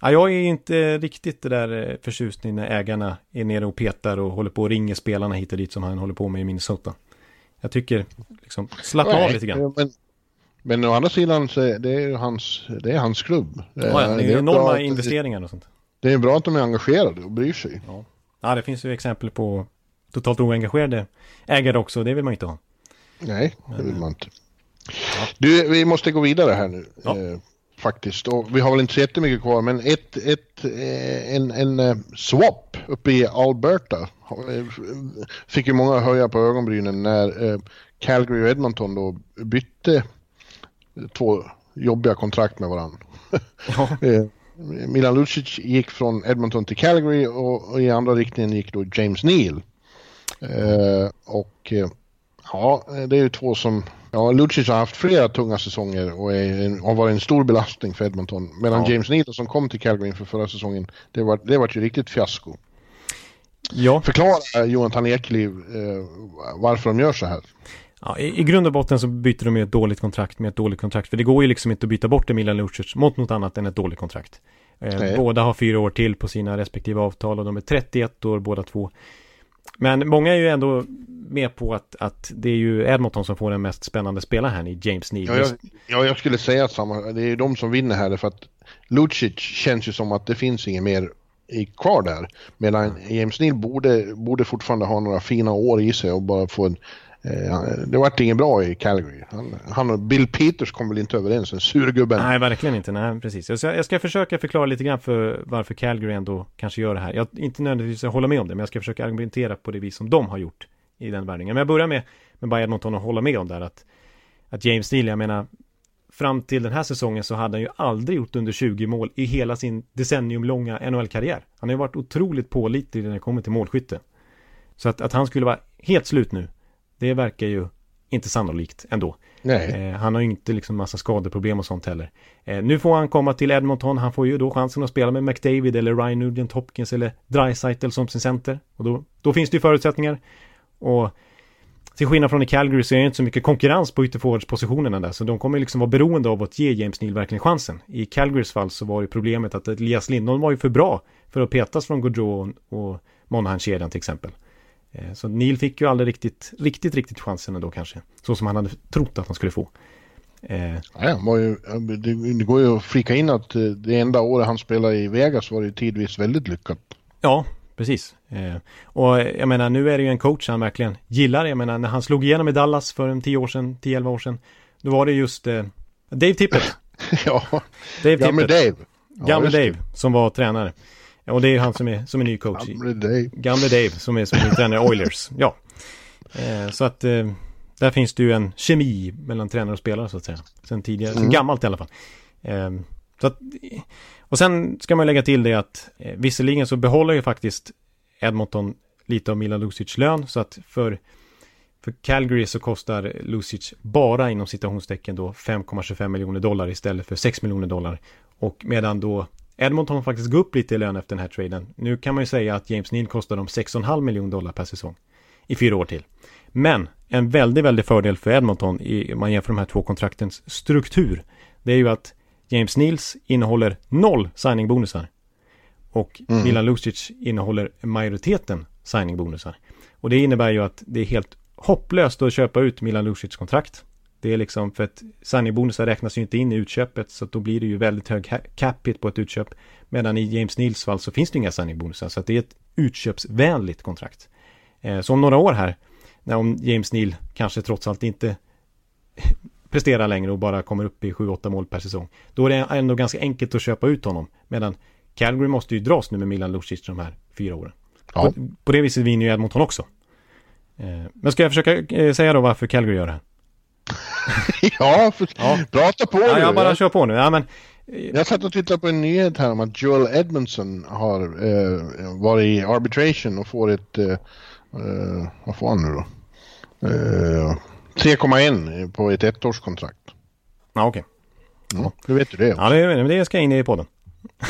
Ja, jag är inte riktigt det där eh, förtjust när ägarna är nere och petar och håller på och ringer spelarna hit och dit som han håller på med i Minnesota. Jag tycker, liksom, slappna av lite grann. Men, men å andra sidan så är det hans, det är hans klubb. Ja, ja det är, det är enorma investeringar och sånt. Det är bra att de är engagerade och bryr sig. Ja, ja det finns ju exempel på totalt oengagerade ägare också. Det vill man inte ha. Nej, det vill man inte. Ja. Du, vi måste gå vidare här nu. Ja. Eh, faktiskt. Och vi har väl inte så jättemycket kvar, men ett, ett, eh, en, en eh, swap uppe i Alberta fick ju många höja på ögonbrynen när Calgary och Edmonton då bytte två jobbiga kontrakt med varandra. Ja. Milan Lucic gick från Edmonton till Calgary och, och i andra riktningen gick då James Neal. Eh, och ja, det är ju två som Ja, Lucic har haft flera tunga säsonger och är, har varit en stor belastning för Edmonton. Medan ja. James Neal som kom till Calgary inför förra säsongen, det var, det var ju riktigt fiasko. Ja. Förklara Jonathan Ekliv eh, varför de gör så här. Ja, i, i, grund och botten så byter de ju ett dåligt kontrakt med ett dåligt kontrakt. För det går ju liksom inte att byta bort Emilia Lucic mot något annat än ett dåligt kontrakt. Eh, båda har fyra år till på sina respektive avtal och de är 31 år båda två. Men många är ju ändå med på att, att det är ju Edmonton som får den mest spännande spelaren här i James Neal. Ja, jag, ja, jag skulle säga samma. Det är ju de som vinner här för att Lucic känns ju som att det finns inget mer i kvar där. Medan mm. James Neal borde, borde fortfarande ha några fina år i sig och bara få en Eh, det vart inget bra i Calgary. Han, han, och Bill Peters kom väl inte överens, en surgubben. Nej, verkligen inte. Nej, precis. Jag ska, jag ska försöka förklara lite grann för varför Calgary ändå kanske gör det här. Jag inte nödvändigtvis hålla med om det, men jag ska försöka argumentera på det vis som de har gjort i den värvningen. Men jag börjar med, med bara Edmonton och hålla med om där att, att James Neal, jag menar, fram till den här säsongen så hade han ju aldrig gjort under 20 mål i hela sin decenniumlånga NHL-karriär. Han har ju varit otroligt pålitlig när det kommer till målskytte. Så att, att han skulle vara helt slut nu, det verkar ju inte sannolikt ändå. Eh, han har ju inte liksom massa skadeproblem och sånt heller. Eh, nu får han komma till Edmonton. Han får ju då chansen att spela med McDavid eller Ryan Nugent Hopkins eller Dreisaitl som sin center. Och då, då finns det ju förutsättningar. Och till skillnad från i Calgary så är det inte så mycket konkurrens på ytterforwardspositionerna där. Så de kommer liksom vara beroende av att ge James Neal verkligen chansen. I Calgarys fall så var ju problemet att Elias Lindholm var ju för bra för att petas från Gaudreau och Monahan-kedjan till exempel. Eh, så Neil fick ju aldrig riktigt, riktigt, riktigt chansen ändå kanske. Så som han hade trott att han skulle få. Eh. Ja, var ju, det, går ju att flika in att eh, det enda året han spelade i Vegas var det tidvis väldigt lyckat. Ja, precis. och jag menar, nu är det ju en coach han verkligen gillar. Jag menar, när han slog igenom i Dallas för en 10 år sedan, 10-11 år sedan. Då var det just Dave Tippett. ja, Dave gamle Dave. Gamle ja, Dave, som var tränare. Och det är han som är, som är ny coach. Gamle Dave. Gamle Dave som är, som är tränare Oilers. Ja. Eh, så att eh, där finns det ju en kemi mellan tränare och spelare så att säga. Sen tidigare, mm. sen gammalt i alla fall. Eh, så att, och sen ska man lägga till det att eh, visserligen så behåller ju faktiskt Edmonton lite av Milan Lucic lön så att för för Calgary så kostar Lucic bara inom citationstecken då 5,25 miljoner dollar istället för 6 miljoner dollar. Och medan då Edmonton har faktiskt gått upp lite i lön efter den här traden. Nu kan man ju säga att James Neal kostar dem 6,5 miljoner dollar per säsong. I fyra år till. Men en väldigt, väldigt fördel för Edmonton i, man jämför de här två kontraktens struktur. Det är ju att James Neals innehåller noll signingbonusar. Och mm. Milan Lucic innehåller majoriteten signingbonusar. Och det innebär ju att det är helt hopplöst att köpa ut Milan Lucic kontrakt. Det är liksom för att signingbonusar räknas ju inte in i utköpet så då blir det ju väldigt hög capita på ett utköp. Medan i James Neals fall så finns det inga signingbonusar så att det är ett utköpsvänligt kontrakt. Eh, så om några år här, när om James Neal kanske trots allt inte presterar längre och bara kommer upp i 7-8 mål per säsong. Då är det ändå ganska enkelt att köpa ut honom. Medan Calgary måste ju dras nu med Milan Lucic de här fyra åren. Ja. På, på, det viset vinner ju Edmonton också. Eh, men ska jag försöka eh, säga då varför Calgary gör det här? ja, för, ja, prata på ja, Jag bara kör på nu. Ja, men, jag satt och tittade på en nyhet här om att Joel Edmondson har eh, varit i arbitration och får ett, eh, eh vad får han nu då? Eh, 3,1 på ett ettårskontrakt. Ja, okej. Okay. Ja, hur vet du det? Ja, det, det ska in i podden.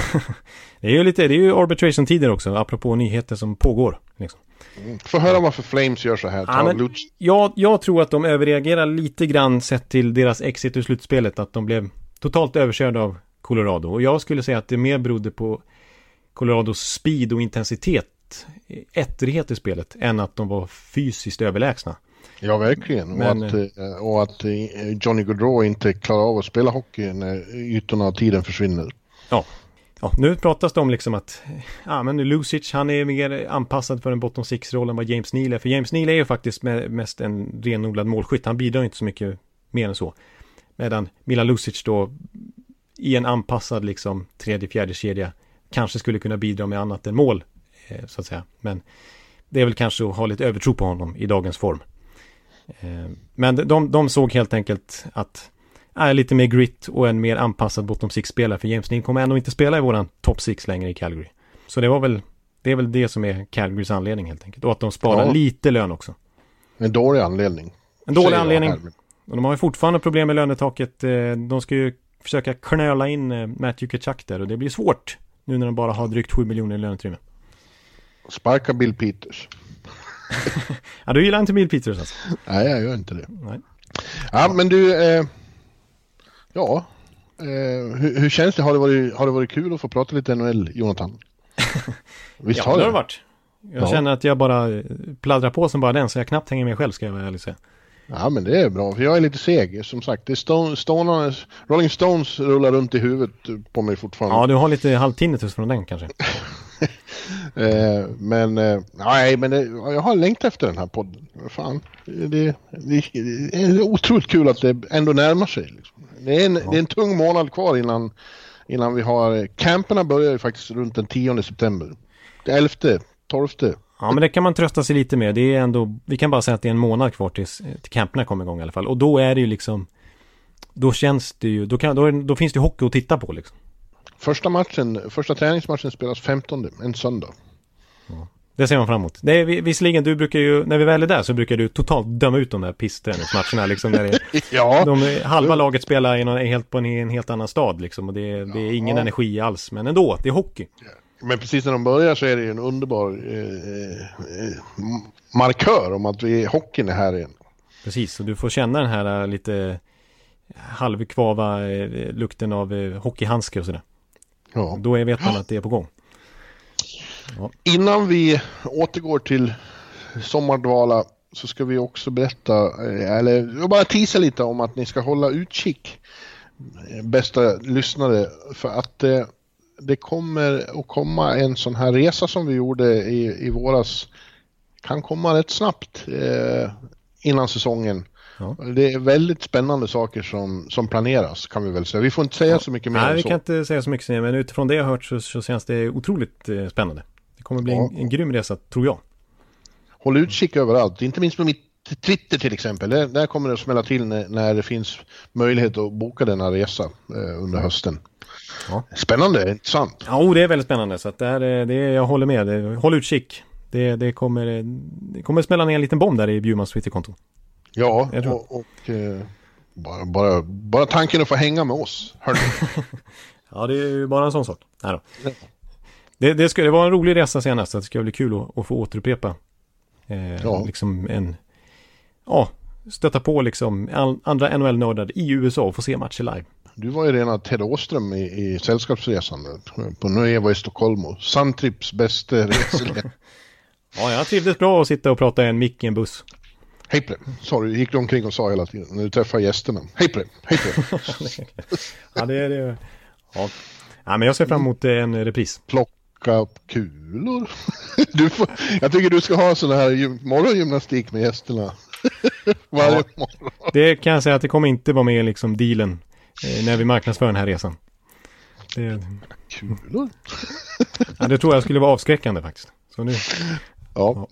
det är ju lite, det är ju arbitration-tider också, apropå nyheter som pågår. Liksom. Mm. Få höra varför Flames gör så här. Ja, men, jag, jag tror att de överreagerar lite grann sett till deras exit ur slutspelet. Att de blev totalt överkörda av Colorado. Och jag skulle säga att det mer berodde på Colorados speed och intensitet, ettrighet i spelet, än att de var fysiskt överlägsna. Ja, verkligen. Men, och, att, eh, och att eh, Johnny Gaudreau inte klarar av att spela hockey när ytorna och tiden försvinner. Ja ja, nu pratas det om liksom att ja, men Lucic, han är mer anpassad för en bottom six-roll än vad James Neal är. För James Neal är ju faktiskt mest en renodlad målskytt. Han bidrar inte så mycket mer än så. Medan Milan Lucic då i en anpassad liksom tredje, fjärde kedja kanske skulle kunna bidra med annat än mål, eh, så att säga. Men det är väl kanske att ha lite övertro på honom i dagens form. Eh, men de, de såg helt enkelt att är lite mer grit och en mer anpassad bottom six-spelare för James Dean kommer ändå inte spela i våran top six längre i Calgary. Så det var väl det är väl det som är Calgarys anledning helt enkelt. Och att de sparar ja. lite lön också. En dålig anledning. En dålig anledning. Och de har ju fortfarande problem med lönetaket. Eh, de ska ju försöka knöla in eh, Matthew Kachuk där och det blir svårt. Nu när de bara har drygt 7 miljoner i löneutrymme. Sparka Bill Peters. ja, du gillar inte Bill Peters alltså? Nej, jag gör inte det. Nej. Ja, men du, eh, ja, eh, hur, hur, känns det? Har det, varit, har det varit kul att få prata lite NHL, Jonathan? Visst ja, har det? det har det varit. Jag ja. känner att jag bara eh, pladdrar på som bara den, så jag knappt hänger med själv, ska jag väl ärligt säga. Ja men det är bra, för jag är lite seg. Som sagt, det är Stone, Stone, Rolling Stones rullar runt i huvudet på mig fortfarande. Ja, du har lite halvtinnitus från den kanske. eh, men, eh, nej men det, jag har längtat efter den här podden. Fan, det, det, det, är otroligt kul att det ändå närmar sig. Liksom. Det, är en, ja. det är en tung månad kvar innan, innan vi har, camperna börjar ju faktiskt runt den 10 september. Det 11, 12 Ja, men det kan man trösta sig lite med. Det är ändå, vi kan bara säga att det är en månad kvar tills, till camperna kommer igång i alla fall. Och då är det ju liksom, då känns det ju, då, kan, då, då finns det hockey att titta på liksom. Första matchen, första träningsmatchen spelas 15, en söndag. Ja. Det ser man fram emot. Det är, visserligen, du brukar ju, när vi väl är där så brukar du totalt döma ut de där pissträningsmatcherna liksom. Där det, ja. de, halva laget spelar i någon, helt på en, en, helt annan stad liksom. Och det, det är ingen ja. energi alls. Men ändå, det är hockey. Men precis när de börjar så är det ju en underbar eh, eh, markör om att vi, hockeyn är här igen. Precis, och du får känna den här eh, lite halvkvava eh, lukten av hockeyhandske och sådär. Ja. Då vet man att det är på gång. Ja. Innan vi återgår till sommardvala så ska vi också berätta, eh, eller bara tisa lite om att ni ska hålla utkik, bästa lyssnare, för att det kommer att komma en sån här resa som vi gjorde i, i våras. Kan komma rätt snabbt eh, innan säsongen. Ja. Det är väldigt spännande saker som, som planeras kan vi väl säga. Vi får inte säga ja. så mycket mer Nej, än vi så. kan inte säga så mycket men utifrån det jag har hört så, så känns det otroligt eh, spännande. Kommer bli en, en grym resa, tror jag. Håll utkik överallt, inte minst på mitt Twitter till exempel. Där, där kommer det att smälla till när, när, det finns möjlighet att boka denna resa eh, under hösten. Ja. Spännande, intressant. Ja, oh, det är väldigt spännande. Så att det här, det, jag håller med. Håll utkik. Det, det, kommer, det kommer smälla ner en liten bomb där i Bjurmans Twitterkonto. Ja, och, och eh, bara, bara, bara tanken att få hänga med oss. Ja, det är ju bara en sån sak. Nej då. Det, det, ska, det var en rolig resa senast, så det ska bli kul att, att få återupprepa. Eh, Ja. Liksom en... Ja, stöta på liksom andra NHL-nördar i USA och få se matcher live. Du var ju rena Ted Åström i, i Sällskapsresan på Nuevo i Stockholm. Suntrips bästa reseledare. Ja, jag trivdes bra att sitta och prata i en mick i en buss. Hej på dig. Sa du, gick du omkring och sa hela tiden när du träffade gästerna. Hej på dig, hej på dig. Ja, det är det. Ja. ja, men jag ser fram emot en repris. Plocka upp kulor. Du får, jag tycker du ska ha sån här gym- morgongymnastik med gästerna. Varje Ja. morgon. Det kan jag säga att det kommer inte vara med i liksom dealen eh, när vi marknadsför den här resan. Det, Kulor? ja, det tror jag skulle vara avskräckande faktiskt. Så nu, Ja.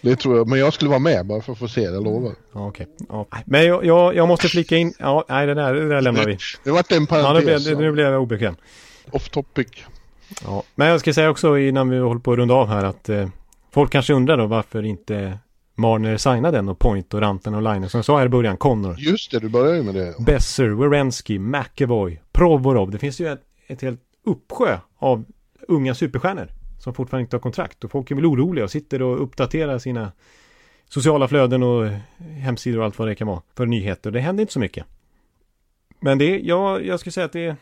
Det tror jag, men jag skulle vara med bara för att få se det, jag lovar. ja okej. Ja. Men jag, jag, jag måste flika in, ja, nej det där, det där lämnar vi. Det vart en Ja, nu blev, parentes. det- nu blev jag obekväm. Off topic. Ja. Men jag ska säga också innan vi håller på att runda av här att eh, folk kanske undrar då varför inte Marner signade den och Point och Ranten och Line. Som jag sa här i början, Connor. Just det, du börjar ju med det. Besser, Wierenski, McEvoy, Provorov. Det finns ju ett, ett helt uppsjö av unga superstjärnor som fortfarande inte har kontrakt. Och folk är väl oroliga och sitter och uppdaterar sina sociala flöden och hemsidor och allt vad det kan vara för nyheter. Det händer inte så mycket. Men det, ja, jag skulle säga att det är...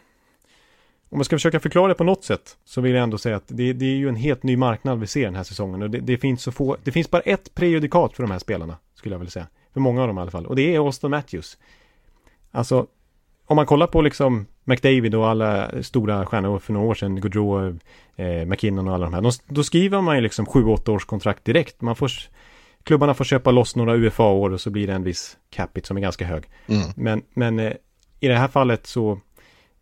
Om man ska försöka förklara det på något sätt så vill jag ändå säga att det, det är ju en helt ny marknad vi ser den här säsongen. Och det, det finns så få, det finns bara ett prejudikat för de här spelarna, skulle jag vilja säga. För många av dem i alla fall. Och det är Austin Matthews. Alltså, om man kollar på liksom McDavid och alla stora stjärnor för några år sedan, Gaudreau, eh, McKinnon och alla de här. De, då skriver man ju liksom 7-8 års kontrakt direkt. Man får, klubbarna får köpa loss några UFA-år och så blir det en viss capita som är ganska hög. Mm. Men, men eh, i det här fallet så,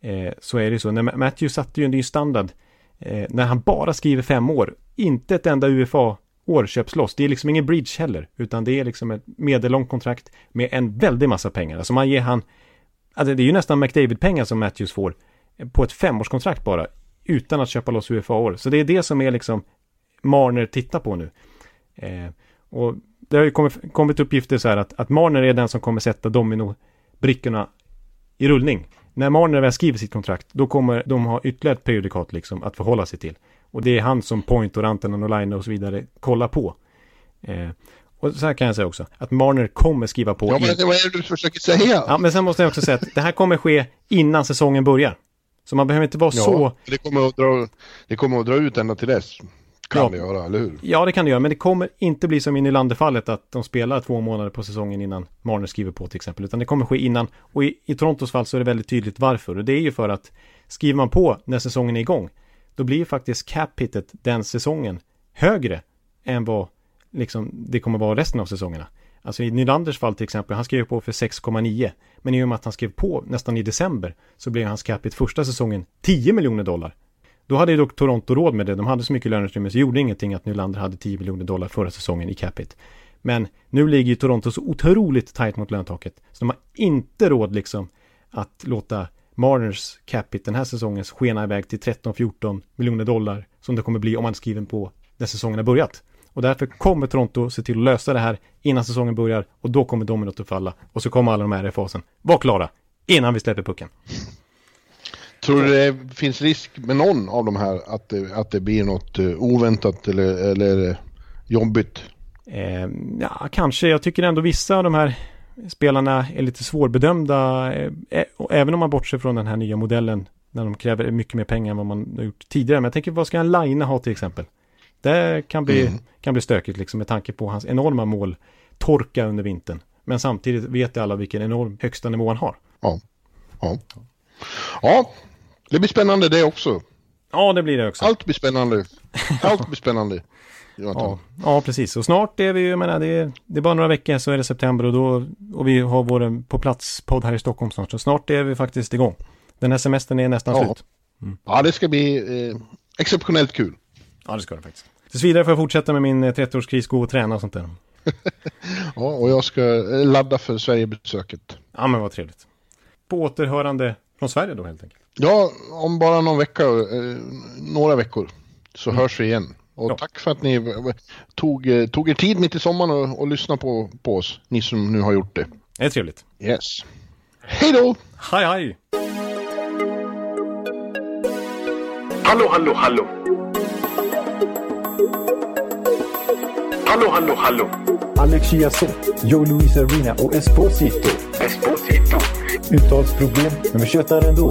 eh, så är det så. När Matthew satte ju en ny standard eh, när han bara skriver fem år. Inte ett enda UFA-år köps loss. Det är liksom ingen bridge heller, utan det är liksom ett medellångt kontrakt med en väldig massa pengar. Alltså man ger han, alltså det är ju nästan McDavid-pengar som Matthews får eh, på ett femårskontrakt bara, utan att köpa loss UFA-år. Så det är det som är liksom Marner tittar på nu. Eh, och det har ju kommit, kommit uppgifter så här att, att Marner är den som kommer sätta domino-brickorna i rullning. När Marner väl skriver sitt kontrakt, då kommer de ha ytterligare ett prejudikat liksom att förhålla sig till. Och det är han som Point och Rantanen och Line och så vidare kollar på. Eh, och så här kan jag säga också, att Marner kommer skriva på. Ja, men det- vad är det du försöker säga? ja, men sen måste jag också säga att det här kommer ske innan säsongen börjar. Så man behöver inte vara så... det, kommer att dra, det kommer att dra ut ända till dess. Kan Ja. det göra, eller hur? Ja, det kan det göra, men det kommer inte bli som i Nylander-fallet att de spelar två månader på säsongen innan Marner skriver på till exempel, utan det kommer ske innan. Och i, i Torontos fall så är det väldigt tydligt varför. Och det är ju för att skriver man på när säsongen är igång, då blir ju faktiskt cap-hitet den säsongen högre än vad liksom det kommer vara resten av säsongerna. Alltså i Nylanders fall till exempel, han skrev på för 6,9. Men i och med att han skrev på nästan i december så blev hans capita första säsongen 10 miljoner dollar. Då hade ju dock Toronto råd med det. De hade så mycket löneutrymme så det gjorde ingenting att Nylander hade 10 miljoner dollar förra säsongen i capita. Men nu ligger ju Toronto så otroligt tajt mot löntaket. Så de har inte råd liksom att låta Marners capita den här säsongen skena iväg till 13-14 miljoner dollar som det kommer bli om man skriver på när säsongen har börjat. Och därför kommer Toronto se till att lösa det här innan säsongen börjar och då kommer dominot att falla. Och så kommer alla de här i fasen vara klara innan vi släpper pucken. Tror du det finns risk med någon av de här att det, att det blir något eh, oväntat eller, eller jobbigt? Eh, ja, kanske. Jag tycker ändå vissa av de här spelarna är lite svårbedömda. Eh, eh, även om man bortser från den här nya modellen när de kräver mycket mer pengar än vad man har gjort tidigare. Men jag tänker, vad ska en Line ha till exempel? Det kan bli, Mm. kan bli stökigt liksom med tanke på hans enorma mål torka under vintern. Men samtidigt vet alla vilken enorm högsta nivå han har. Ja. Ja. ja, det blir spännande det också. Ja, det blir det också. Allt blir spännande. Allt blir spännande. Ja, ja, precis. Och snart är vi ju, jag menar, det är, det är bara några veckor så är det september och då, och vi har vår på plats-podd här i Stockholm snart. Så snart är vi faktiskt igång. Den här semestern är nästan Ja. slut. Ja, det ska bli eh, exceptionellt kul. Ja, det ska det faktiskt. Tills vidare får jag fortsätta med min eh, 30-årskris, gå och träna och sånt där. Ja, och jag ska eh, ladda för Sverigebesöket. Ja, men vad trevligt. På återhörande från Sverige då helt enkelt. Ja, om bara någon vecka, eh, några veckor, så hörs vi igen. Och Ja. tack för att ni eh, tog, eh, tog er tid mitt i sommaren och, och lyssnade på, på oss, ni som nu har gjort det. Det är trevligt. Yes. Hej då! Hej, hej! Hallå, hallå, hallå. Hallå, hallå, hallå. Alex Chiazot, Joe Luis Arena och Esposito. Esposito. Uttalsproblem, men vi tjötar ändå.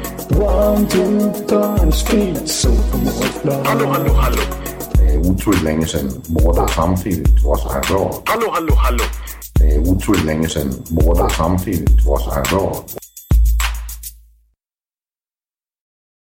One, two, punch, speed, so Hallå, hallå, hallå. Det er utroligt længe siden mor, der samtidig trods har råd. Hallå, hallå, hallå. Det er utroligt længe siden mor, der samtidig trods har råd.